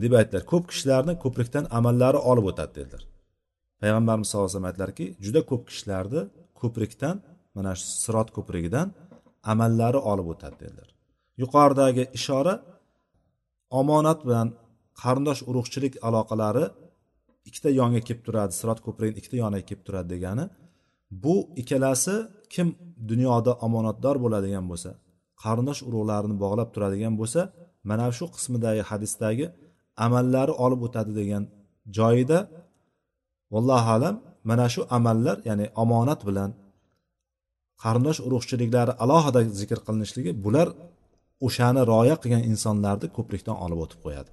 Deb aytdilar. Ko'p kishilarni ko'prikdan amallari olib o'tadi dedilar. Payg'ambarimiz sallallohu alayhi vasallam aytdilarki juda ko'p kishilarni ko'prikdan mana shu sirot ko'prigidan amallari olib o'tadi dedilar. Yuqoridagi ishora omonat bilan qarindosh urug'chilik aloqalari ikkita yonga kelib turadi sirot ko'prigini ikkita yoniga kelib turadi degani. Bu ikkalasi kim dunyoda omonatdor bo'ladigan bo'lsa qarindosh urug'larini bog'lab turadigan bo'lsa mana shu qismidagi hadisdagi amallari olib o'tadi degan joyida vallohu alam mana shu amallar ya'ni omonat bilan qarindosh urug'chiliklari alohida zikr qilinishligi bular o'shani rioya qilgan insonlarni ko'prikdan olib o'tib qo'yadi.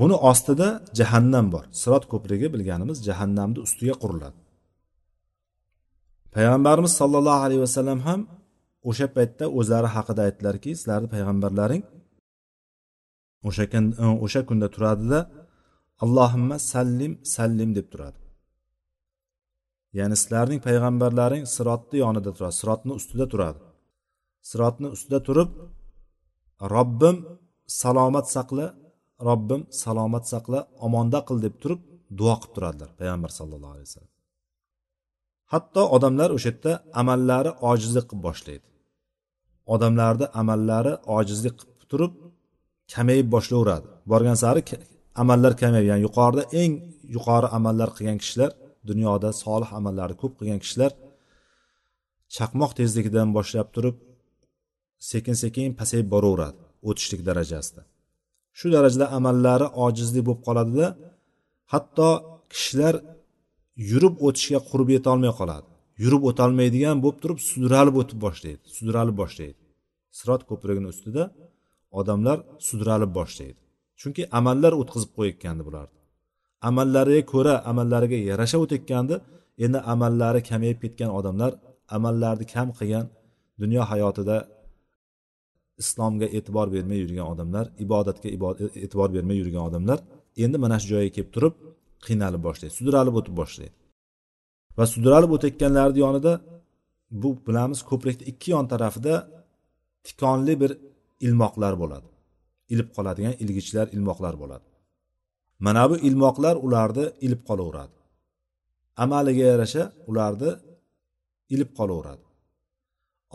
Buni ostida jahannam bor. Sirot ko'prigi bilganimiz jahannamni ustiga quriladi. Payg'ambarimiz sollallohu alayhi vasallam ham o'sha paytda o'zlari haqida aytdilarki sizlarni payg'ambarlaring o'sha o'sha kunda turadida allohimma sallim sallim deb turadi. Ya'ni sizlarning payg'ambarlaring sirotni yonida turadi sirotni ustida turadi. Sirotni ustida turib robbim salomat saqla robbim salomat saqla omonda qil deb turib duo qilib turadilar payg'ambar sallallohu alayhi vasallam. Hatto odamlar o'sha yerda amallari ojizlik qilib boshlaydi. Odamlarni amallari ojizlik qilib turib kamayib boshlayveradi. Borgan sari amallar kamayib ya'ni yuqorida eng yuqori amallar qilgan kishilar dunyoda solih amallarni ko'p qilgan kishilar chaqmoq tezligidan boshlab turib sekin sekin pasayib boraveradi o'tishlik darajasida. Shu darajada amallari ojizlik bo'lib qoladida hatto kishilar yurib o'tishga qurb yetolmay qoladi. Yurib o'tolmaydigan bo'lib turib sudralib o'tib boshlaydi sudralib boshlaydi. Sirot ko'prigini ustida odamlar sudralib boshlaydi. Chunki amallar o'tkazib qo'yayotgandi bularni. Amallariga ko'ra amallariga yarasha o'tayotgandi. Endi amallari kamayib ketgan odamlar amallarni kam qilgan dunyo hayotida islomga e'tibor bermay yurgan odamlar ibodatga e'tibor bermay yurgan odamlar endi mana shu joyga kelib turib qiynalib boshlaydi sudralib o'tib boshlaydi. Va sudralib o'tayotganlarni yonida bu bilamiz ko'prikni ikki yon tarafida tikonli bir ilmoqlar bo'ladi. Ilib qoladigan ilgichlar ilmoqlar bo'ladi. Mana bu ilmoqlar ularni ilib qolaveradi. Amaliga yarasha ularni ilib qolaveradi.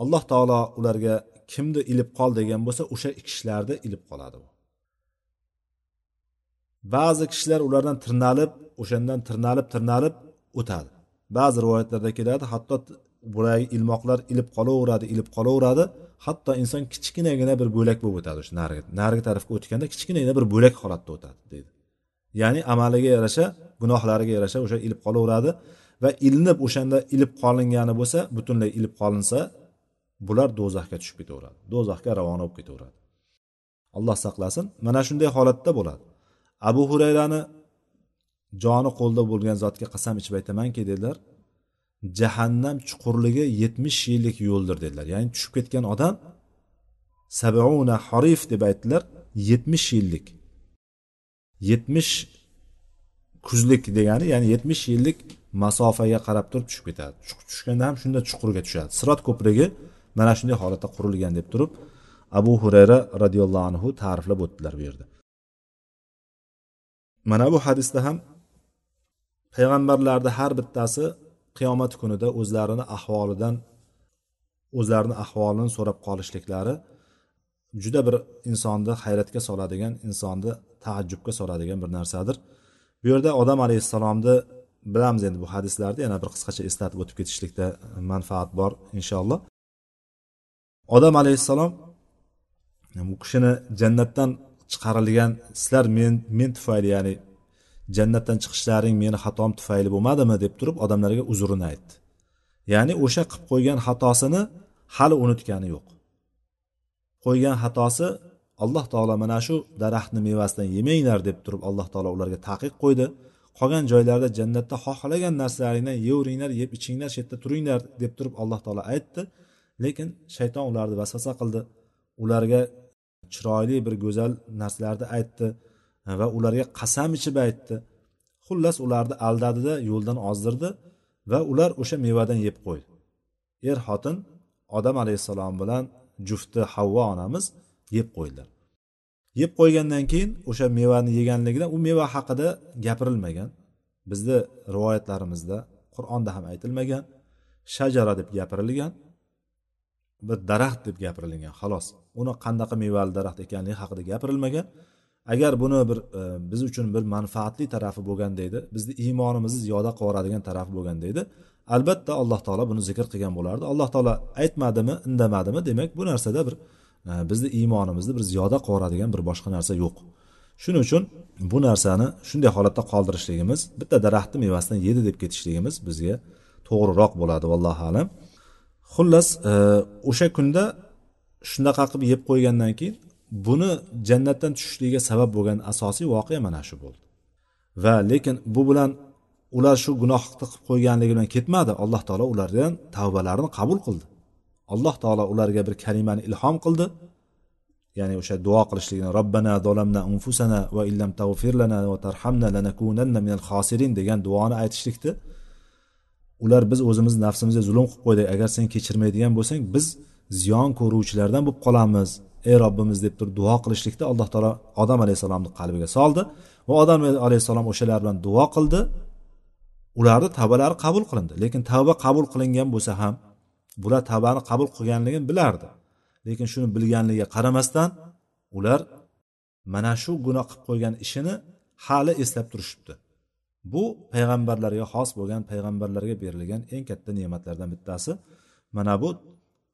Alloh taolo ularga kimni ilib qol degan bo'lsa o'sha kishilarni ilib qoladi u ba'zi kishilar ulardan tirnalib o'shandan tirnalib tirnalib o'tadi. Ba'zi rivoyatlarda keladi hatto buragi ilmoqlar ilib qolaveradi ilib qolaveradi. Hatto inson kichkinagina bir bo'lak bo'lib o'tadi o'sha narigi narigi tarafga o'tganda kichkinagina bir bo'lak holatda o'tadi deydi. Ya'ni amaliga yarasha gunohlariga yarasha o'sha ilib qolaveradi va ilinib o'shanda ilib qolingani bo'lsa butunlay ilib qolinsa bular do'zaxga tushib ketaveradi. Do'zaxga ravona bo'lib ketaveradi. Alloh saqlasin. Mana shunday holatda bo'ladi. Abu hurayrani joni qo'lda bo'lgan zotga qasam ichib aytamanki dedilar jahannam chuqurligi yetmish yillik yo'ldir dedilar. Ya'ni tushib ketgan odam sabuna harif deb aytdilar yetmish yillik. Yetmish kuzlik degani ya'ni yetmish yillik masofaga qarab turib tushib ketadi. Tushganda ham shunda chuqurga tushadi. Sirot ko'prigi mana shunday holatda qurilgan deb turib abu hurayra roziyallohu anhu ta'riflab o'tdilar bu yerda. Mana bu hadisda ham payg'ambarlarni har bittasi qiyomat kunida o'zlarini ahvolidan o'zlarini ahvolini so'rab qolishliklari juda bir insonni hayratga soladigan insonni taajjubga soladigan bir narsadir. Bu yerda odam alayhissalomni bilamiz endi bu hadislarni yana bir qisqacha eslatib o'tib ketishlikda manfaat bor inshaalloh. Odam alayhissalom bu kishini jannatdan chiqarilgan sizlar men men tufayli ya'ni jannatdan chiqishlaring meni xatom tufayli bo'lmadimi deb turib odamlarga uzrini aytdi. Ya'ni o'sha qilib qo'ygan xatosini hali unutgani yo'q. Qo'ygan xatosi alloh taolo mana shu daraxtni mevasidan yemanglar deb turib alloh taolo ularga taqiq qo'ydi. Qolgan joylarda jannatda xohlagan narsalaringdan yeveringlar yeb ichinglar shu yerda turinglar deb turib alloh taolo aytdi. Lekin shayton ularni vasvasa qildi. Ularga chiroyli bir go'zal narsalarni aytdi. Va ularga qasam ichib aytdi. Xullas ularni aldadida yo'ldan ozdirdi va ular o'sha mevadan yeb qo'ydi. Er xotin odam alayhissalom bilan jufti havvo onamiz yeb qo'ydilar. Yeb qo'ygandan keyin o'sha mevani yeganligidan u meva haqida gapirilmagan. Bizni rivoyatlarimizda qur'onda ham aytilmagan shajara deb gapirilgan bir daraxt deb gapirilgan xolos. Uni qanaqa mevali daraxt ekanligi haqida gapirilmagan. Agar buni bir e, biz uchun bir manfaatli tarafi bo'lganda edi bizni iymonimizni ziyoda qilib yuboradigan tarafi bo'lganda edi albatta alloh taolo buni zikr qilgan bo'lardi. Alloh taolo aytmadimi indamadimi? Demak bu narsada bir e, bizni iymonimizni bir ziyoda qilib yuboradigan bir boshqa narsa yo'q. Shuning uchun bu narsani shunday holatda qoldirishligimiz bitta daraxtni mevasidan yedi deb ketishligimiz bizga to'g'riroq bo'ladi vallohu alam. Xullas e, o'sha kunda shunaqa qilib yeb qo'ygandan keyin buni jannatdan tushishligiga sabab bo'lgan asosiy voqea mana shu bo'ldi. Va lekin bu bilan ular shu gunohni qilib qo'yganligi bilan ketmadi. Alloh taolo ulardan tavbalarini qabul qildi. Alloh taolo ularga bir kalimani ilhom qildi. Ya'ni o'sha duo qilishligini robbana zolamna unfusana va illam tag'fir lana va tarhamna lanakunanna minal xosirin degan duoni aytishlikdi. Ular biz o'zimiz nafsimizga zulm qilib qo'ydik. Agar sen kechirmaydigan bo'lsang biz ziyon ko'ruvchilardan bo'lib qolamiz. Ey robbimiz deb turib duo qilishlikda alloh taolo odam alayhissalomni qalbiga soldi va odam alayhissalom o'shalar bilan duo qildi. Ularni tavbalari qabul qilindi lekin tavba qabul qilingan bo'lsa ham bular tavbani qabul qilganligini bilardi. Lekin shuni bilganligiga qaramasdan ular mana shu gunoh qilib qo'ygan ishini hali eslab turishibdi. Bu payg'ambarlarga xos bo'lgan payg'ambarlarga berilgan eng katta ne'matlardan bittasi. Mana bu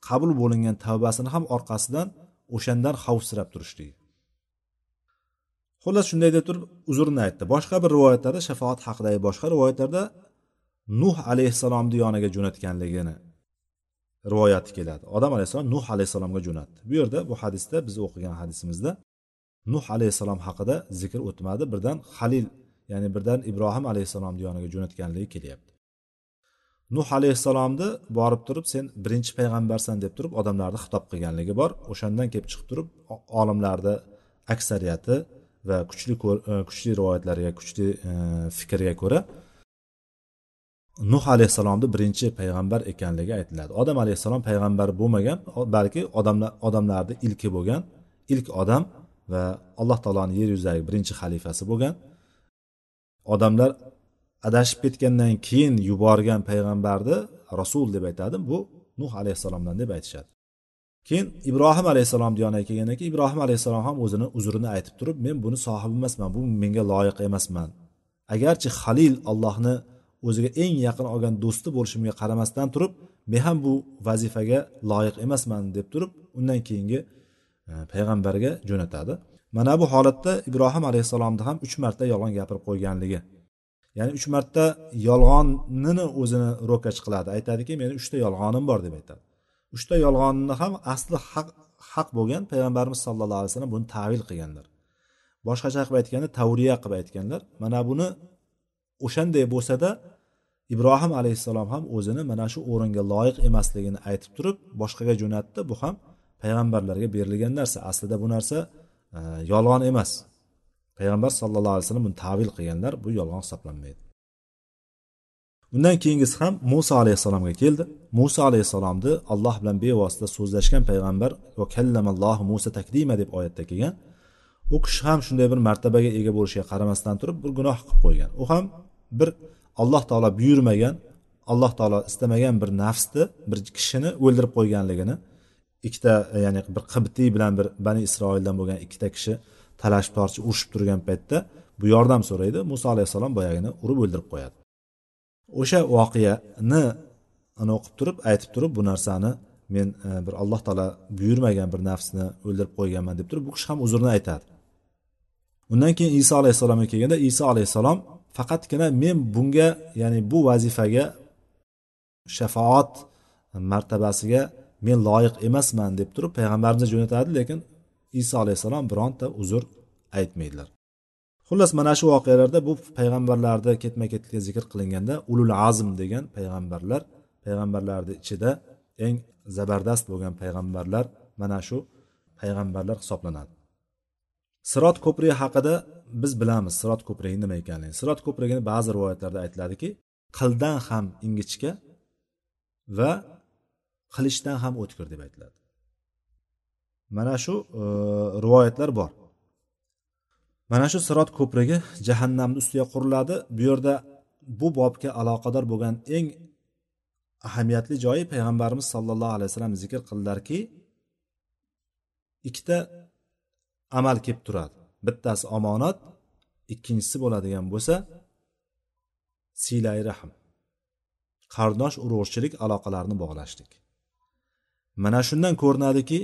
qabul bo'lingan tavbasini ham orqasidan o'shandan xavfsirab turishligi xullas shunday deb turib uzrni aytdi. Boshqa bir rivoyatlarda shafoat haqidagi boshqa rivoyatlarda nuh alayhissalomni yoniga jo'natganligini rivoyati keladi. Odam alayhissalom nuh alayhissalomga jo'natdi. Bu yerda bu hadisda biz o'qigan hadisimizda nuh alayhissalom haqida zikr o'tmadi. Birdan halil ya'ni birdan ibrohim alayhissalomni yoniga jo'natganligi kelyapti. Nuh alayhissalomni borib turib sen birinchi payg'ambarsan deb turib odamlarni xitob qilganligi bor. O'shandan kelib chiqib turib olimlarni aksariyati va kuchli e, kuchli rivoyatlarga kuchli e, fikrga ko'ra nuh alayhissalomni birinchi payg'ambar ekanligi aytiladi. Odam alayhissalom payg'ambar bo'lmagan balki odamlar odamlarni ilki bo'lgan ilk odam va alloh taoloni yer yuzidagi birinchi xalifasi bo'lgan. Odamlar adashib ketgandan keyin yuborgan payg'ambarni rasul deb aytadi bu nuh alayhissalomdan deb aytishadi. Keyin ibrohim alayhissalom diyoniga kelgandan keyin ibrohim alayhissalom ham o'zini uzrini aytib turib men buni sohibi emasman bu menga loyiq emasman. Agarchi halil allohni o'ziga eng yaqin olgan do'sti bo'lishimga qaramasdan turib men ham bu vazifaga loyiq emasman deb turib undan keyingi e, payg'ambarga jo'natadi. Mana bu holatda ibrohim alayhissalomni ham uch marta yolg'on gapirib qo'yganligi ya'ni uch marta yolg'onnini o'zini ro'kach qiladi. Aytadiki meni uchta yolg'onim bor deb aytadi. Uchta yolg'onni ham asli haq haq bo'lgan payg'ambarimiz sallallohu alayhi vasallam buni tavil qilganlar. Boshqacha qilib aytganda tavriya qilib aytganlar. Mana buni o'shanday bo'lsada ibrohim alayhissalom ham o'zini mana shu o'ringa loyiq emasligini aytib turib boshqaga jo'natdi. Bu ham payg'ambarlarga berilgan narsa. Aslida bu narsa e, yolg'on emas. Payg'ambar sallallohu alayhi vasallam buni tavil qilganlar bu yolg'on hisoblanmaydi. Undan keyingisi ham muso alayhissalomga keldi. Muso alayhissalomni alloh bilan bevosita so'zlashgan payg'ambar va kallamallohu musa taklima deb oyatda kelgan. U kishi ham shunday bir martabaga ega bo'lishiga qaramasdan turib bir gunoh qilib qo'ygan. U ham bir alloh taolo buyurmagan alloh taolo istamagan bir nafsni bir kishini o'ldirib qo'yganligini ikkita ya'ni bir qibtiy bilan bir bani isroildan bo'lgan ikkita kishi talash torchi urushib turgan paytda bu yordam so'raydi. Muso alayhissalom boyagini urib o'ldirib qo'yadi. O'sha voqeani o'qib turib aytib turib bu narsani men e, bir alloh taolo buyurmagan bir nafsni o'ldirib qo'yganman deb turib bu kishi ham uzrni aytadi. Undan keyin iso alayhissalomga kelganda iso alayhissalom faqatgina men bunga ya'ni bu vazifaga shafoat martabasiga men loyiq emasman deb turib payg'ambarimizni jo'natadi lekin iso alayhissalom bironta uzr aytmaydilar. Xullas mana shu voqealarda bu payg'ambarlarni ketma ketlikda zikr qilinganda ulul azm degan payg'ambarlar payg'ambarlarni ichida eng zabardast bo'lgan payg'ambarlar mana shu payg'ambarlar hisoblanadi. Sirot ko'prigi haqida biz bilamiz sirot ko'prigi nima ekanligini. Sirot ko'prigini ba'zi rivoyatlarda aytiladiki qildan ham ingichka va qilichdan ham o'tkir deb aytiladi. Mana shu e, rivoyatlar bor. Mana shu sirot ko'prigi jahannamni ustiga quriladi. Bu yerda bu bobga aloqador bo'lgan eng ahamiyatli joyi payg'ambarimiz sollallohu alayhi vasallam zikr qildilarki ikkita amal kelib turadi. Bittasi omonat ikkinchisi bo'ladigan bo'lsa siylay rahm qardosh urug'chilik aloqalarini bog'lashlik. Mana shundan ko'rinadiki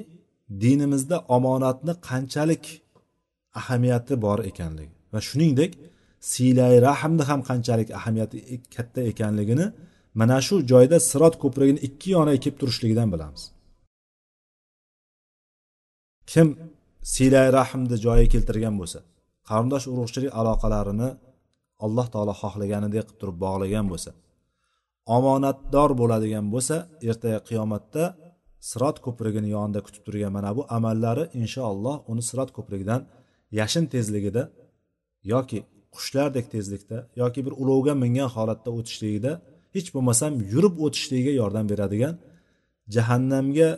dinimizda omonatni qanchalik ahamiyati bor ekanligi va shuningdek siylay rahmni ham qanchalik ahamiyati e, katta ekanligini mana shu joyda sirot ko'prigini ikki yoniga kelib turishligidan bilamiz. Kim siylay rahmni joyiga keltirgan bo'lsa qarindosh urug'chilik aloqalarini alloh taolo xohlaganidek qilib turib bog'lagan bo'lsa omonatdor bo'ladigan bo'lsa ertaga qiyomatda sirot ko'prigini yonida kutib turgan mana bu amallari inshaalloh uni sirot ko'prigidan yashin tezligida yoki qushlardek tezlikda yoki bir ulovga mingan holatda o'tishligida hech bo'lmasam yurib o'tishligiga yordam beradigan jahannamga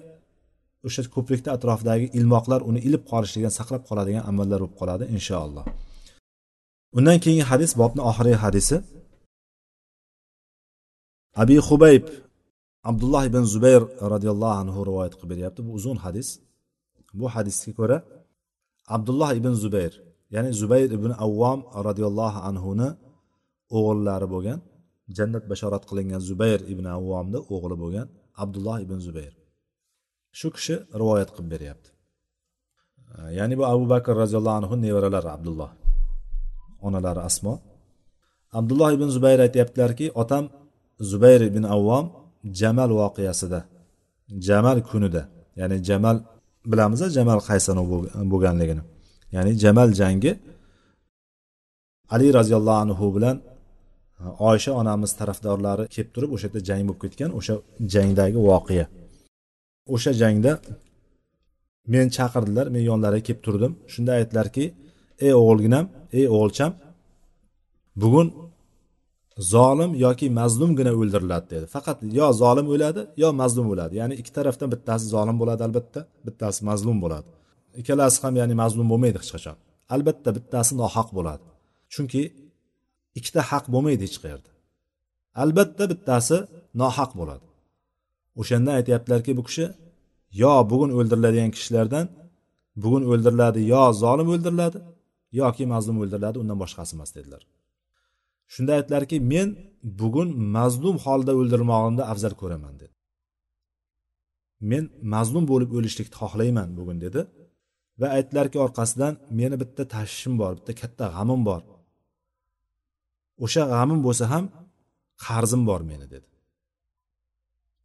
o'sha ko'prikni atrofidagi ilmoqlar uni ilib qolishligidan saqlab qoladigan amallar bo'lib qoladi inshaalloh. Undan keyingi hadis bobni oxirgi hadisi. Abi hubayb abdulloh ibn zubayr roziyallohu anhu rivoyat qilib beryapti. Bu uzun hadis. Bu hadisga ko'ra abdulloh ibn zubayr ya'ni zubayr ibn avvom roziyallohu anhuni o'g'illari bo'lgan jannat bashorat qilingan zubayr ibn avvomni o'g'li bo'lgan abdulloh ibn zubayr. Shu kishi rivoyat qilib beryapti. Ya'ni bu abu bakr roziyallohu anhu nevaralari abdulloh onalari asmo. Abdulloh ibn zubayr aytyaptilarki otam zubayr ibn avvom jamal voqeasida. Jamal kunida. Ya'ni jamal bilamiz jamal qaysi bo'lganligini. Ya'ni jamal jangi ali roziyallohu anhu bilan e, oysha onamiz tarafdorlari kelib turib o'sha yerda jang bo'lib ketgan o'sha jangdagi voqea. O'sha jangda men chaqirdilar men yonlariga kelib turdim. Shunda aytdilarki ey o'g'ilginam ey o'g'ilcham bugun zolim yoki mazlumgina o'ldiriladi dedi. Faqat yo zolim o'ladi yo mazlum o'ladi. Ya'ni ikki tarafdan bittasi zolim bo'ladi albatta bittasi mazlum bo'ladi. Ikkalasi ham ya'ni mazlum bo'lmaydi hech qachon. Albatta bittasi nohaq bo'ladi. Chunki ikkita haq bo'lmaydi hech qayerda. Albatta bittasi nohaq bo'ladi. O'shandan aytyaptilarki bu kishi yo bugun o'ldiriladigan kishilardan bugun o'ldiriladi yo zolim o'ldiriladi yoki mazlum o'ldiriladi undan boshqasi emas dedilar. Shunda aytdilarki men bugun mazlum holda o'ldirmog'imni afzal ko'raman dedi. Men mazlum bo'lib o'lishlikni xohlayman bugun dedi. Va aytdilarki orqasidan meni bitta tashvishim bor bitta katta g'amim bor. O'sha g'amim bo'lsa ham qarzim bor meni dedi.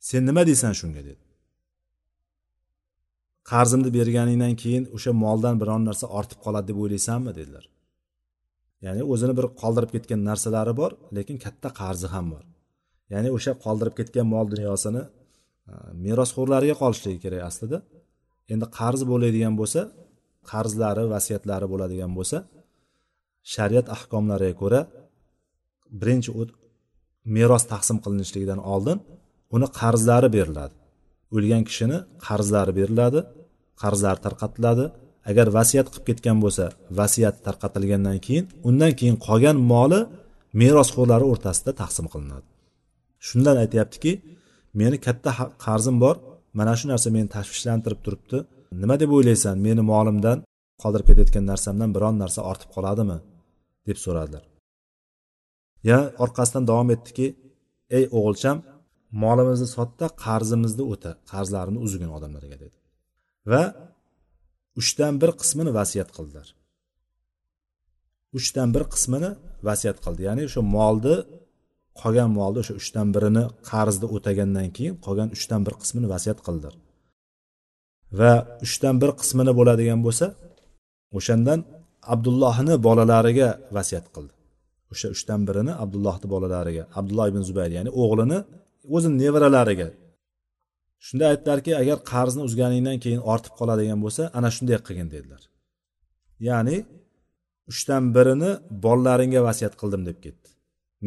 Sen nima deysan shunga? dedi. Qarzimni berganingdan keyin o'sha moldan biron narsa ortib qoladi deb o'ylaysanmi? dedilar. Ya'ni o'zini bir qoldirib ketgan narsalari bor lekin katta qarzi ham bor. Ya'ni o'sha qoldirib ketgan mol dunyosini merosxo'rlariga qolishligi kerak aslida. Endi qarz bo'ladigan bo'lsa qarzlari vasiyatlari bo'ladigan bo'lsa shariat ahkomlariga ko'ra birinchi meros taqsim qilinishligidan oldin uni qarzlari beriladi. O'lgan kishini qarzlari beriladi qarzlari tarqatiladi. Agar vasiyat qilib ketgan bo'lsa vasiyat tarqatilgandan keyin undan keyin qolgan moli merosxo'rlari o'rtasida taqsim qilinadi. Shundan aytyaptiki meni katta qarzim bor mana shu narsa meni tashvishlantirib turibdi. Nima deb o'ylaysan meni molimdan qoldirib ketayotgan narsamdan biron narsa ortib qoladimi? deb so'radilar. Yana orqasidan davom etdiki ey o'g'ilcham molimizni sotda qarzimizni o'ta qarzlarini uzgin odamlarga dedi. Va uchdan bir qismini vasiyat qildilar. Uchdan bir qismini vasiyat qildi. Ya'ni o'sha molni qolgan molni o'sha uchdan birini qarzni o'tagandan keyin qolgan uchdan bir qismini vasiyat qildilar. Va uchdan bir qismini bo'ladigan bo'lsa o'shandan abdullohni bolalariga vasiyat qildi. O'sha uchdan birini abdullohni bolalariga abdulloh ibn zubayr ya'ni o'g'lini o'zini nevaralariga shunda aytdilarki agar qarzni uzganingdan keyin ortib qoladigan bo'lsa ana shunday qilgin dedilar. Ya'ni uchdan birini bolalaringga vasiyat qildim deb ketdi.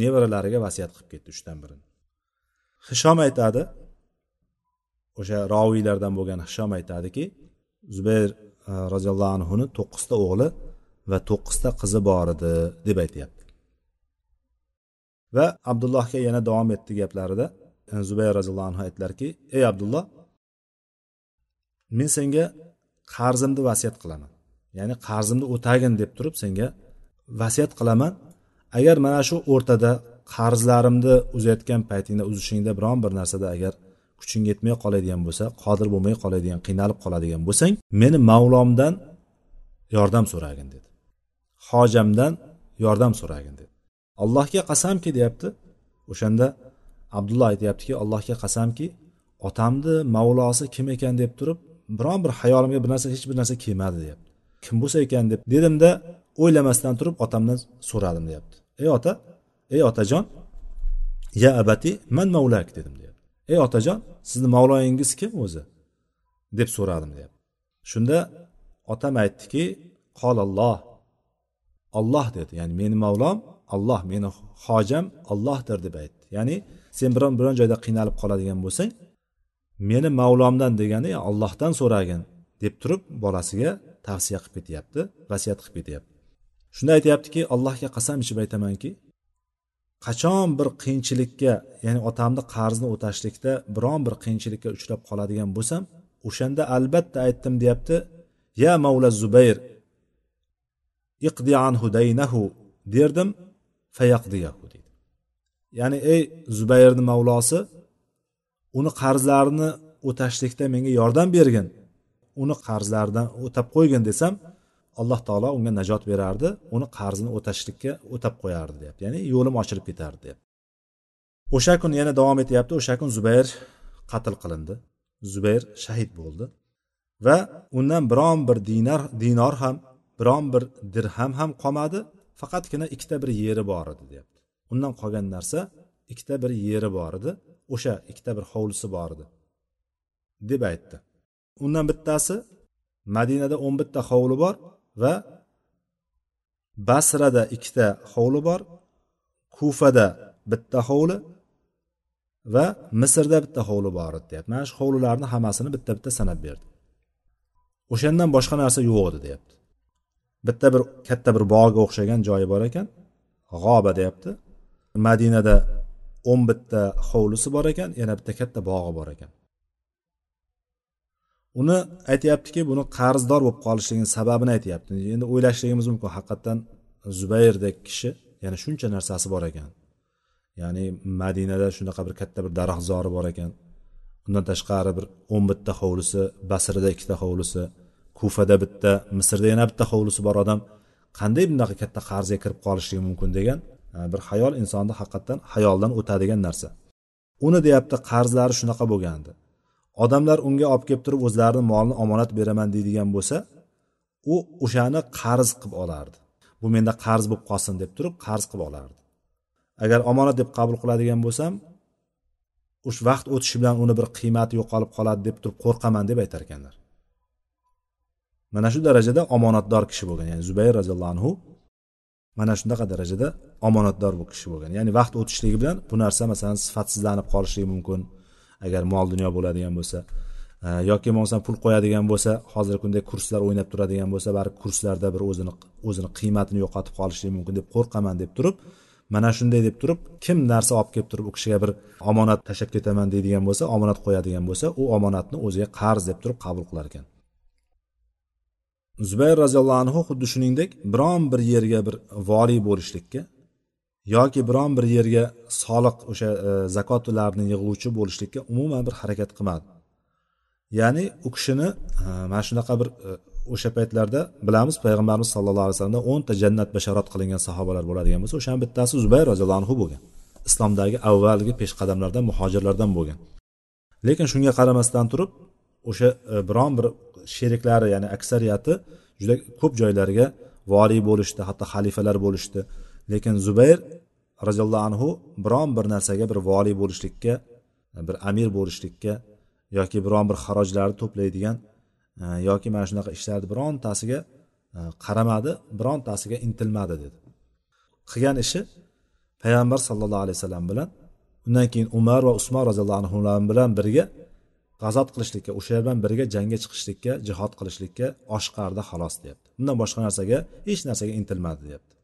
Nevaralariga vasiyat qilib ketdi uchdan birini. Hishom aytadi. O'sha roviylardan bo'lgan hishom aytadiki zubayr e, roziyallohu anhuni to'qqizta o'g'li va to'qqizta qizi bor edi deb aytyapti. Va abdullohga yana davom etdi gaplarida. Zubayr roziyallohu anhu aytdilarki ey abdulloh men senga qarzimni vasiyat qilaman. Ya'ni qarzimni o'tagin deb turib senga vasiyat qilaman. Agar mana shu o'rtada qarzlarimni uzayotgan paytingda uzishingda biron bir narsada agar kuching yetmay qoladigan bo'lsa qodir bo'lmay qoladigan qiynalib qoladigan bo'lsang meni mavlomdan yordam so'ragin dedi. Hojamdan yordam so'ragin dedi. Allohga qasamki deyapti. O'shanda abdulloh aytyaptiki allohga qasamki otamni mavlosi kim ekan deb turib biron bir xayolimga bir narsa hech bir narsa kelmadi deyapti. Kim bo'lsa ekan deb dedimda o'ylamasdan turib otamdan so'radim deyapti. Ey ota ey otajon ya abati man mavlak dedim deyapti. Ey otajon sizni mavloyingiz kim o'zi? deb so'radim deyapti. Shunda otam aytdiki qolalloh olloh dedi. Ya'ni meni mavlom olloh meni hojam ollohdir deb aytdi. Ya'ni sen biron biron joyda qiynalib qoladigan bo'lsang meni mavlomdan degani ollohdan so'ragin deb turib bolasiga tavsiya qilib ketyapti vasiyat qilib ketyapti. Shunda aytyaptiki allohga qasam ichib aytamanki qachon bir qiyinchilikka ya'ni otamni qarzni o'tashlikda biron bir qiyinchilikka uchrab qoladigan bo'lsam o'shanda albatta aytdim deyapti ya mavla zubayr iqdi anhu daynahu derdim fayaqdiyahu ya'ni ey zubayrni mavlosi uni qarzlarini o'tashlikda menga yordam bergin. Uni qarzlaridan o'tab qo'ygin desam alloh taolo unga najot berardi. Uni qarzini o'tashlikka o'tab qo'yardi deyapti. Ya'ni yo'lim ochilib ketardi deyapti. O'sha kun yana davom etyapti. O'sha kun zubayr qatl qilindi. Zubayr shahid bo'ldi. Va undan biron bir dinar dinor ham biron bir dirham ham qolmadi. Faqatgina ikkita bir yeri bor edi deyapti. Undan qolgan narsa ikkita bir yeri bor edi o'sha ikkita bir hovlisi bor edi deb aytdi. Undan bittasi madinada o'n bitta hovli bor va basrada ikkita hovli bor kufada bitta hovli va misrda bitta hovli bor edi deyapti. Mana shu hovlilarni hammasini bitta bitta sanab berdi. O'shandan boshqa narsa yo'q edi deyapti. Bitta bir katta bir bog'ga o'xshagan joyi bor ekan. G'oba deyapti. Madinada o'n bitta hovlisi bor ekan yana bitta katta bog'i bor ekan. Uni aytyaptiki buni qarzdor bo'lib qolishligini sababini aytyapti. Endi o'ylashligimiz mumkin haqiqatdan zubayrdek kishi yana shuncha narsasi bor ekan. Ya'ni madinada shunaqa bir katta bir daraxtzori bor ekan. Undan tashqari bir o'n bitta hovlisi basrada ikkita hovlisi kufada bitta misrda yana bitta hovlisi bor. Odam qanday bunaqa katta qarzga kirib qolishligi mumkin degan bir hayol insonni haqiqatdan hayoldan o'tadigan narsa. Uni deyapti qarzlari shunaqa bo'lgandi. Odamlar unga olib kelib turib o'zlarini molini omonat beraman deydigan bo'lsa u o'shani qarz qilib olardi. Bu menda qarz bo'lib qolsin deb turib qarz qilib olardi. Agar omonat deb qabul qiladigan bo'lsam o'sha vaqt o'tishi bilan uni bir qiymati yo'qolib qoladi deb turib qo'rqaman deb aytar ekanlar. Mana shu darajada omonatdor kishi bo'lgan ya'ni zubayr roziyallohu anhu mana shunaqa darajada omonatdor bu kishi bo'lgan. Ya'ni vaqt o'tishligi bilan bu narsa masalan sifatsizlanib qolishligi mumkin. Agar mol dunyo bo'ladigan bo'lsa e, yoki bo'lmasam pul qo'yadigan bo'lsa hozirgi kunda kurslar o'ynab turadigan bo'lsa baribir kurslarda bir o'zini o'zini qiymatini yo'qotib qolishligi mumkin deb qo'rqaman deb turib mana shunday deb turib kim narsa olib kelib turib u kishiga bir omonat tashlab ketaman deydigan bo'lsa omonat qo'yadigan bo'lsa u omonatni o'ziga qarz deb turib qabul qilar ekan. Zubayr roziyallohu anhu xuddi shuningdek biron bir yerga bir voliy bo'lishlikka yoki biron bir yerga soliq o'sha e, zakot ularni yig'uvchi bo'lishlikka umuman bir harakat qilmadi. Ya'ni u kishini e, mana shunaqa bir e, o'sha paytlarda bilamiz payg'ambarimiz sallallohu alayhi vasallamda o'nta jannat bashorat qilingan sahobalar bo'ladigan bo'lsa o'shani bittasi zubayr roziyallohu anhu bo'lgan. Islomdagi avvalgi peshqadamlardan muhojirlardan bo'lgan. Lekin shunga qaramasdan turib o'sha e, biron bir sheriklari ya'ni aksariyati juda ko'p joylarga voliy bo'lishdi hatto xalifalar bo'lishdi. Lekin zubayr roziyallohu anhu biron bir narsaga bir voliy bo'lishlikka bir amir bo'lishlikka yoki biron bir xarojlarni to'playdigan e, yoki mana shunaqa ishlarni birontasiga e, qaramadi birontasiga intilmadi dedi. Qilgan ishi payg'ambar sallallohu alayhi vasallam bilan undan keyin umar va usmon roziyallohu anhu bilan birga g'azot qilishlikka o'shalar bilan birga jangga chiqishlikka jihod qilishlikka oshqardi xolos deyapti. Bundan boshqa narsaga hech narsaga intilmadi deyapti.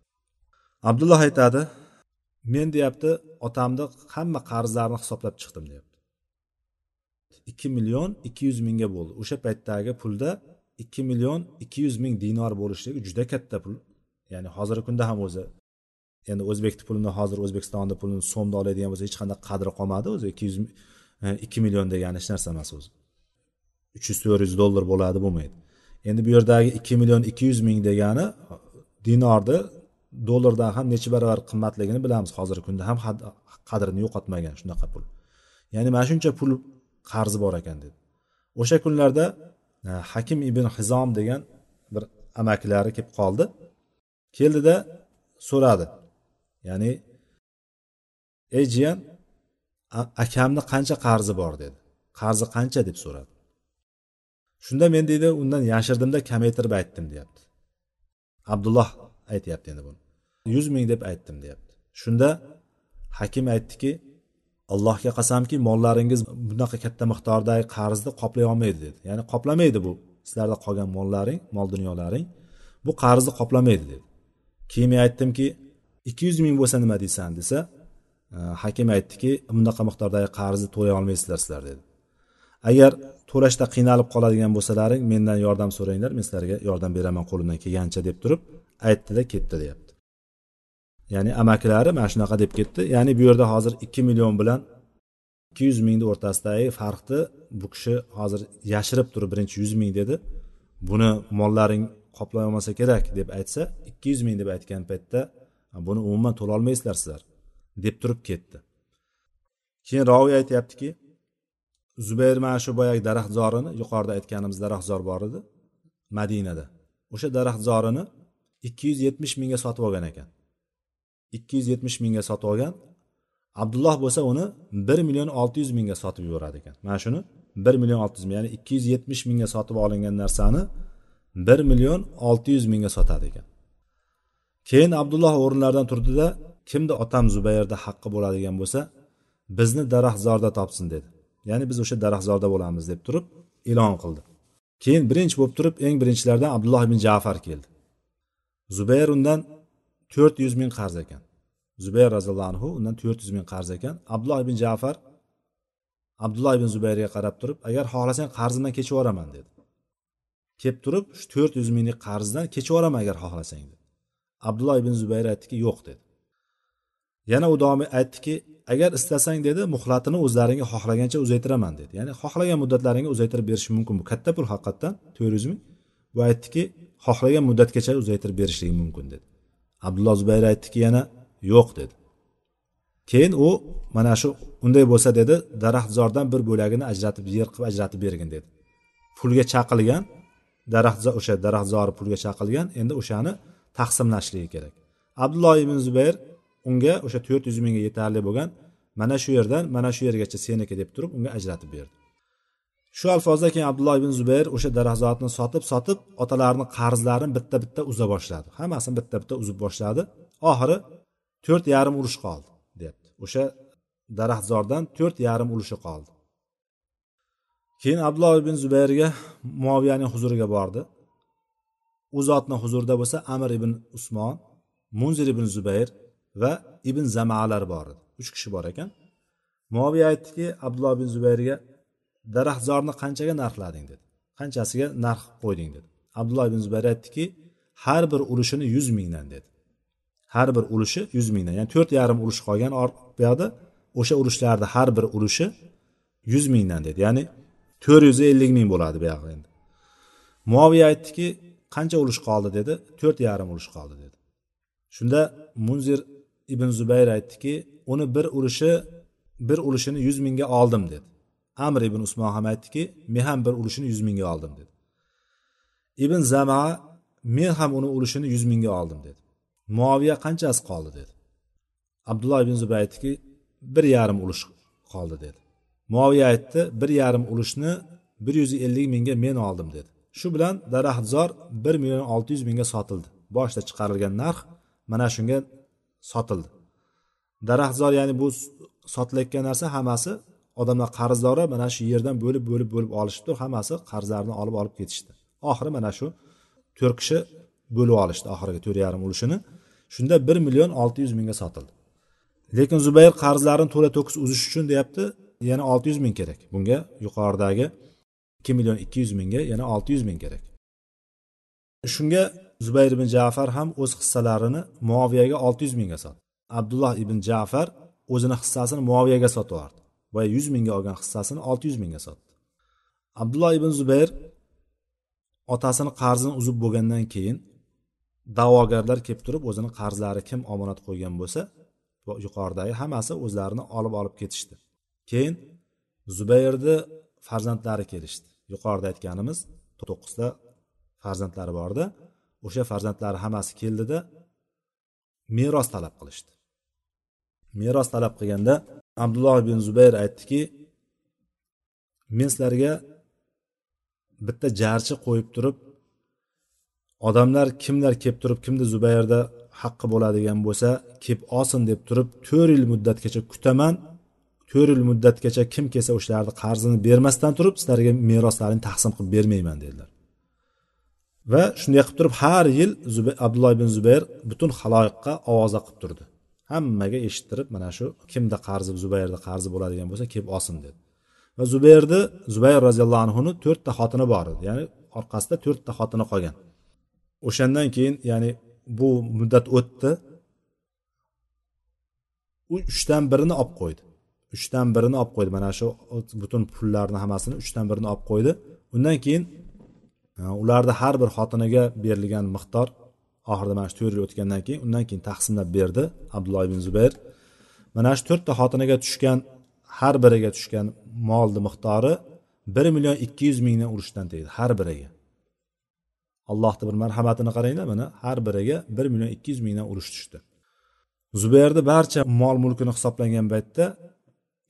Abdulloh aytadi men deyapti otamni hamma qarzlarini hisoblab chiqdim deyapti. Ikki million ikki yuz mingga bo'ldi. O'sha paytdagi pulda ikki million ikki yuz ming dinor bo'lishligi juda katta pul. Ya'ni hozirgi kunda ham o'zi endi o'zbekni pulini hozir o'zbekistonni pulini so'mda oladigan bo'lsa hech qanday qadri qolmadi. O'zi ikki yuz ikki million degani hech narsa emas o'zi. Uch yuz to'rt yuz dollar bo'ladi bo'lmaydi. Endi bu yerdagi ikki million ikki yuz ming degani dinorni dollardan ham necha barobar qimmatligini bilamiz. Hozirgi kunda ham qadrini yo'qotmagan shunaqa pul. Ya'ni mana shuncha pul qarzi bor ekan dedi. O'sha kunlarda hakim ibn hizom degan bir amakilari kelib qoldi. Keldida so'radi. Ya'ni ey jiyan akamni qancha qarzi bor dedi. Qarzi qancha deb so'radi. Shunda men deydi undan yashirdimda kamaytirib aytdim deyapti. Abdulloh aytyapti endi buni. Yuz ming deb aytdim deyapti. Shunda hakim aytdiki allohga qasamki mollaringiz bunaqa katta miqdordagi qarzni qoplay olmaydi dedi. Ya'ni qoplamaydi bu sizlarda qolgan mollaring mol dunyolaring bu qarzni qoplamaydi dedi. Keyin men aytdimki ikki yuz ming bo'lsa nima deysan desa Э, hakim aytdiki bunaqa miqdordagi qarzni to'lay olmaysizlar sizlar dedi. Agar to'lashda qiynalib qoladigan bo'lsalaring mendan yordam so'ranglar men sizlarga yordam beraman qo'limdan kelgancha deb turib aytdida ketdi deyapti. Ya'ni amakilari mana shunaqa deb ketdi. Ya'ni bu yerda hozir ikki million bilan ikki yuz mingni o'rtasidagi farqni bu kishi hozir yashirib turib birinchi yuz ming dedi. Buni mollaring qoplay olmasa kerak deb aytsa ikki yuz ming deb aytgan paytda buni umuman to'lolmaysizlar sizlar. Deb turib ketdi. Keyin roviy aytyaptiki zubayr mana shu boyagi daraxtzorini yuqorida aytganimiz daraxtzor bor edi madinada. O'sha daraxtzorini ikki yuz yetmish mingga sotib olgan ekan. Ikki yuz yetmish mingga sotib olgan abdulloh bo'lsa uni bir million olti yuz mingga sotib yuboradi ekan. Mana shuni bir million olti yuz ming ya'ni ikki yuz yetmish mingga sotib olingan narsani bir million olti yuz mingga sotadi ekan. Keyin abdulloh o'rnlaridan turdida kimni otam zubayrda haqqi bo'ladigan bo'lsa bizni daraxtzorda topsin dedi. Ya'ni biz o'sha daraxtzorda bo'lamiz deb turib e'lon qildi. Keyin birinchi bo'lib turib eng birinchilardan abdulloh ibn jafar keldi. Zubayr undan to'rt yuz ming qarz ekan. Zubayr roziyallohu anhu undan to'rt yuz ming qarz ekan. Abdulloh ibn jafar abdulloh ibn zubayrga qarab turib agar xohlasang qarzimdan kechib yuboraman dedi. Kelib turib shu to'rt yuz minglik qarzdan kechib yuboraman agar xohlasang dedi. Abdulloh ibn zubayr aytdiki yo'q dedi. Yana u davom aytdiki agar istasang dedi muhlatini o'zlaringga xohlagancha uzaytiraman dedi. Ya'ni xohlagan muddatlaringga uzaytirib berish mumkin bu katta pul haqiqatdan to'rt yuz ming. Va aytdiki xohlagan muddatgacha uzaytirib berishligi mumkin dedi. Abdulloh zubayr aytdiki yana yo'q dedi. Keyin u mana shu unday bo'lsa dedi daraxtzordan bir bo'lagini ajratib yer qilib ajratib bergin dedi. Pulga chaqilgan daraxtzor o'sha daraxtzori pulga chaqilgan endi o'shani taqsimlashligi kerak. Abdulloh ibn zubayr unga o'sha to'rt yuz mingga yetarli bo'lgan mana shu yerdan mana shu yergacha seniki deb turib unga ajratib berdi. Shu alfozda keyin abdulloh ibn zubayr o'sha daraxtzotni sotib sotib otalarini qarzlarini bitta bitta uza boshladi. Hammasini bitta bitta uzib boshladi. Oxiri to'rt yarim urush qoldi deyapti o'sha daraxtzordan to'rt yarim ulushi qoldi. Keyin abdulloh ibn zubayrga muoviyaning huzuriga bordi. U zotni huzurida bo'lsa amir ibn usmon munzir ibn zubayr va ibn zamalar bor edi. Uch kishi bor ekan. Moviya aytdiki abdulloh ibn zubayrga daraxtzorni qanchaga narxlading dedi. Qanchasiga narx qo'yding dedi. Abdulloh ibn zubayr aytdiki har bir ulushini yuz mingdan dedi. Har bir ulushi yuz mingdan ya'ni to'rt yarim ulush qolgan bu yoqda o'sha urushlarni har bir ulushi yuz mingdan dedi. Ya'ni to'rt yuz ellik ming bo'ladi bu endi. Muoviya aytdiki qancha ulush qoldi dedi? To'rt yarim ulush qoldi dedi. Shunda munzir ibn zubayr aytdiki uni bir ulushi bir ulushini yuz mingga oldim dedi. Amr ibn usmon ham aytdiki men ham bir ulushini yuz mingga oldim dedi. Ibn zamaa men ham uni ulushini yuz mingga oldim dedi. Muoviya qanchasi qoldi dedi. Abdulloh ibn zubayr aytdiki bir yarim ulush qoldi dedi. Muoviya aytdi bir yarim ulushni bir yuz ellik mingga men oldim dedi. Shu bilan daraxtzor bir million olti yuz mingga sotildi. Boshida chiqarilgan narx mana shunga sotildi. Daraxtzor ya'ni bu sotilayotgan narsa hammasi odamlar qarzdori mana shu yerdan bo'lib bo'lib bo'lib olishibdi hammasi qarzlarini olib olib ketishdi. Oxiri mana shu to'rt kishi bo'lib olishdi oxirgi to'rt yarim ulushini shunda bir million olti yuz mingga sotildi. Lekin zubayr qarzlarini to'la to'kis uzish uchun deyapti yana olti yuz ming kerak. Bunga yuqoridagi ikki million ikki yuz mingga yana olti yuz ming kerak. Shunga zubayr ibn jafar ham o'z hissalarini muoviyaga olti yuz mingga sotdi. Abdulloh ibn jafar o'zini hissasini muoviyaga sotib yubordi va yuz mingga olgan hissasini olti yuz mingga sotdi. Abdulloh ibn zubayr otasini qarzini uzib bo'lgandan keyin da'vogarlar kelib turib o'zini qarzlari kim omonat qo'ygan bo'lsa yuqoridagi hammasi o'zlarini olib olib ketishdi. Keyin zubayrni farzandlari kelishdi. Yuqorida aytganimiz to'qqizta farzandlari bor edi o'sha farzandlari hammasi keldida meros talab qilishdi. Meros talab qilganda abdulloh ibn zubayr aytdiki men sizlarga bitta jarchi qo'yib turib odamlar kimlar kelib turib kimni zubayrda haqqi bo'ladigan bo'lsa kelib olsin deb turib to'rt yil muddatgacha kutaman to'rt yil muddatgacha kim kelsa o'shalarni qarzini bermasdan turib sizlarga meroslarini taqsim qilib bermayman dedilar. Va shunday qilib turib har yil abdulloh ibn zubayr butun haloyiqqa ovoza qilib turdi. Hammaga eshittirib mana shu kimda qarzi zubayrda qarzi bo'ladigan bo'lsa kelib olsin dedi. Va zubayrni zubayr roziyallohu anhuni to'rtta xotini bor edi. Ya'ni orqasida to'rtta xotini qolgan. O'shandan keyin ya'ni bu muddat o'tdi. U uchdan birini olib qo'ydi. Uchdan birini olib qo'ydi. Mana shu butun pullarni hammasini uchdan birini olib qo'ydi. Undan keyin ularni har bir xotiniga berilgan miqdor oxirida mana shu to'rt yil o'tgandan keyin undan keyin taqsimlab berdi abdulloh ibn zubayr. Mana shu to'rtta xotiniga tushgan har biriga tushgan molni miqdori bir million ikki yuz mingdan urushdan tegdi har biriga. Allohni bir marhamatini qaranglar mana har biriga bir million ikki yuz mingdan urush tushdi. Zubayrni barcha mol mulkini hisoblangan paytda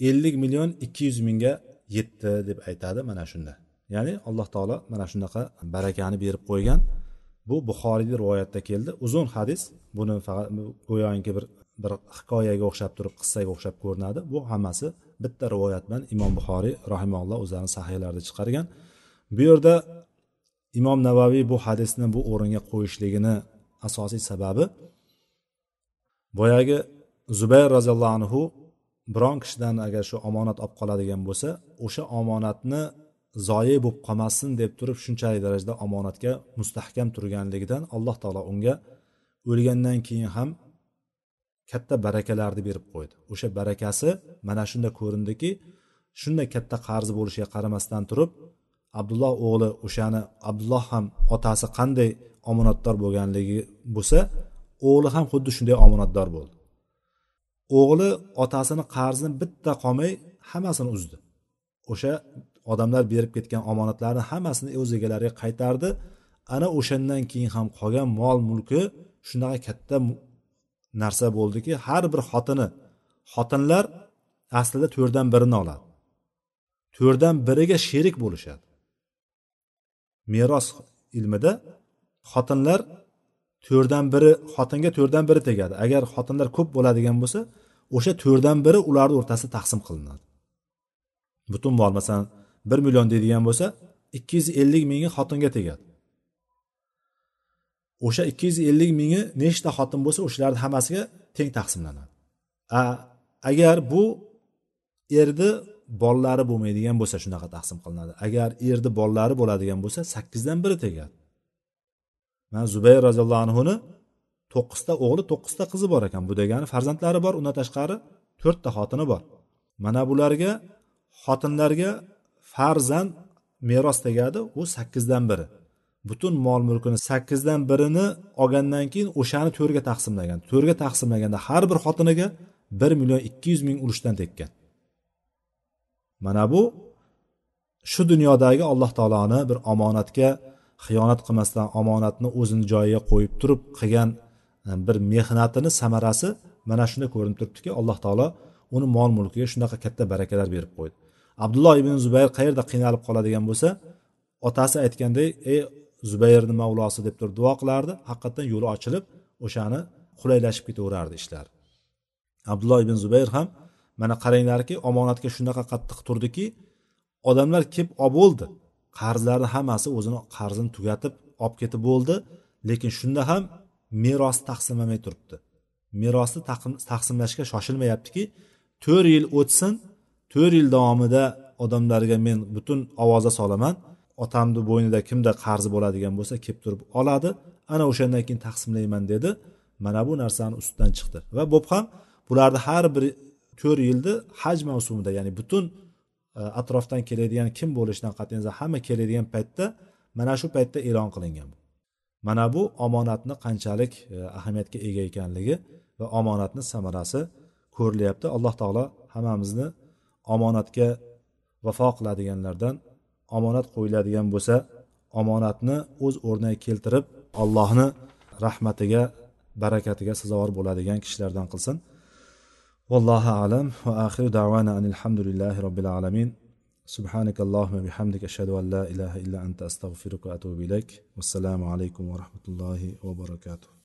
ellik million ikki yuz mingga yetdi deb aytadi mana shunda. Ya'ni alloh taolo mana shunaqa barakani berib qo'ygan. Bu buxoriyni rivoyatda keldi. Uzun hadis. Buni faqat go'yoki bir bir hikoyaga o'xshab turib qissaga o'xshab ko'rinadi. Bu hammasi bitta rivoyat bilan imom buxoriy rahimalloh o'zlarini sahiylarida chiqargan. Bu yerda imom navaviy bu hadisni bu o'ringa qo'yishligini asosiy sababi boyagi zubayr roziyallohu anhu biron kishidan agar shu omonat olib qoladigan bo'lsa o'sha omonatni zoyi bo'lib qolmasin deb turib shunchalik darajada omonatga mustahkam turganligidan alloh taolo unga o'lgandan keyin ham katta barakalarni berib qo'ydi. O'sha barakasi mana shunda ko'rindiki shunday katta qarzi bo'lishiga qaramasdan turib abdulloh o'g'li o'shani abdulloh ham otasi qanday omonatdor bo'lganligi bo'lsa o'g'li ham xuddi shunday omonatdor bo'ldi. O'g'li otasini qarzini bitta qolmay hammasini uzdi. O'sha odamlar berib ketgan omonatlarni hammasini o'z egalariga qaytardi. Ana o'shandan keyin ham qolgan mol mulki shunaqa katta narsa bo'ldiki har bir xotini xotinlar aslida to'rtdan birini oladi. To'rtdan biriga sherik bo'lishadi. Meros ilmida xotinlar to'rtdan biri xotinga to'rtdan biri tegadi. Agar xotinlar ko'p bo'ladigan bo'lsa o'sha to'rtdan biri ularni o'rtasida taqsim qilinadi. Butun mol masalan bir million deydigan bo'lsa ikki yuz ellik mingi xotinga tegadi. O'sha ikki yuz ellik mingi nechta xotin bo'lsa o'shalarni hammasiga teng taqsimlanadi. Agar bu erni bolalari bo'lmaydigan bo'lsa shunaqa taqsim qilinadi. Agar erni bolalari bo'ladigan bo'lsa sakkizdan biri tegadi. Mana zubayr roziyallohu anhuni to'qqizta o'g'li to'qqizta qizi bor ekan. Bu degani farzandlari bor undan tashqari to'rtta xotini bor. Mana bularga xotinlarga farzand meros tegadi u sakkizdan biri. Butun mol mulkini sakkizdan birini olgandan keyin o'shani to'rtga taqsimlagan. To'rtga taqsimlaganda har bir xotiniga bir million ikki yuz ming urushdan tekkan. Mana bu shu dunyodagi alloh taoloni bir omonatga xiyonat qilmasdan omonatni o'zini joyiga qo'yib turib qilgan e, bir mehnatini samarasi mana shunda ko'rinib turibdiki alloh taolo uni mol mulkiga shunaqa katta barakalar berib qo'ydi. Abdulloh ibn zubayr qayerda qiynalib qoladigan bo'lsa otasi aytganday ey zubayrni mavlosi deb turib duo qilardi. Haqiqatdan yo'li ochilib o'shani qulaylashib ketaverardi ishlar. Abdulloh ibn zubayr ham mana qaranglarki omonatga shunaqa qattiq turdiki odamlar kelib olib bo'ldi. Qarzlarni hammasi o'zini qarzini tugatib olib ketib bo'ldi. Lekin shunda ham merosni taqsimlamay turibdi. Merosni taqsimlashga shoshilmayaptiki to'rt yil o'tsin to'rt yil davomida odamlarga men butun ovoza solaman. Otamni bo'ynida kimda qarzi bo'ladigan bo'lsa kelib turib oladi. Ana o'shandan keyin taqsimlayman dedi. Mana bu narsani ustidan chiqdi. Va bo'p ham bularni har bir to'rt yilni haj mavsumida ya'ni butun e, atrofdan keladigan kim bo'lishidan qat'iy nazar hamma keladigan paytda mana shu paytda e'lon qilingan mana bu omonatni qanchalik e, ahamiyatga ega ekanligi va omonatni samarasi ko'rilyapti. Alloh taolo hammamizni omonatga vafo qiladiganlardan omonat qo'yiladigan bo'lsa omonatni o'z o'rniga keltirib allohni rahmatiga barakatiga sazovor bo'ladigan kishilardan qilsin vallohu alam va axiru davana alhamdulillahi robbil alamin سبحانك اللهم بحمدك أشهد أن لا إله إلا أنت أستغفرك وأتوب إليك والسلام عليكم ورحمة الله وبركاته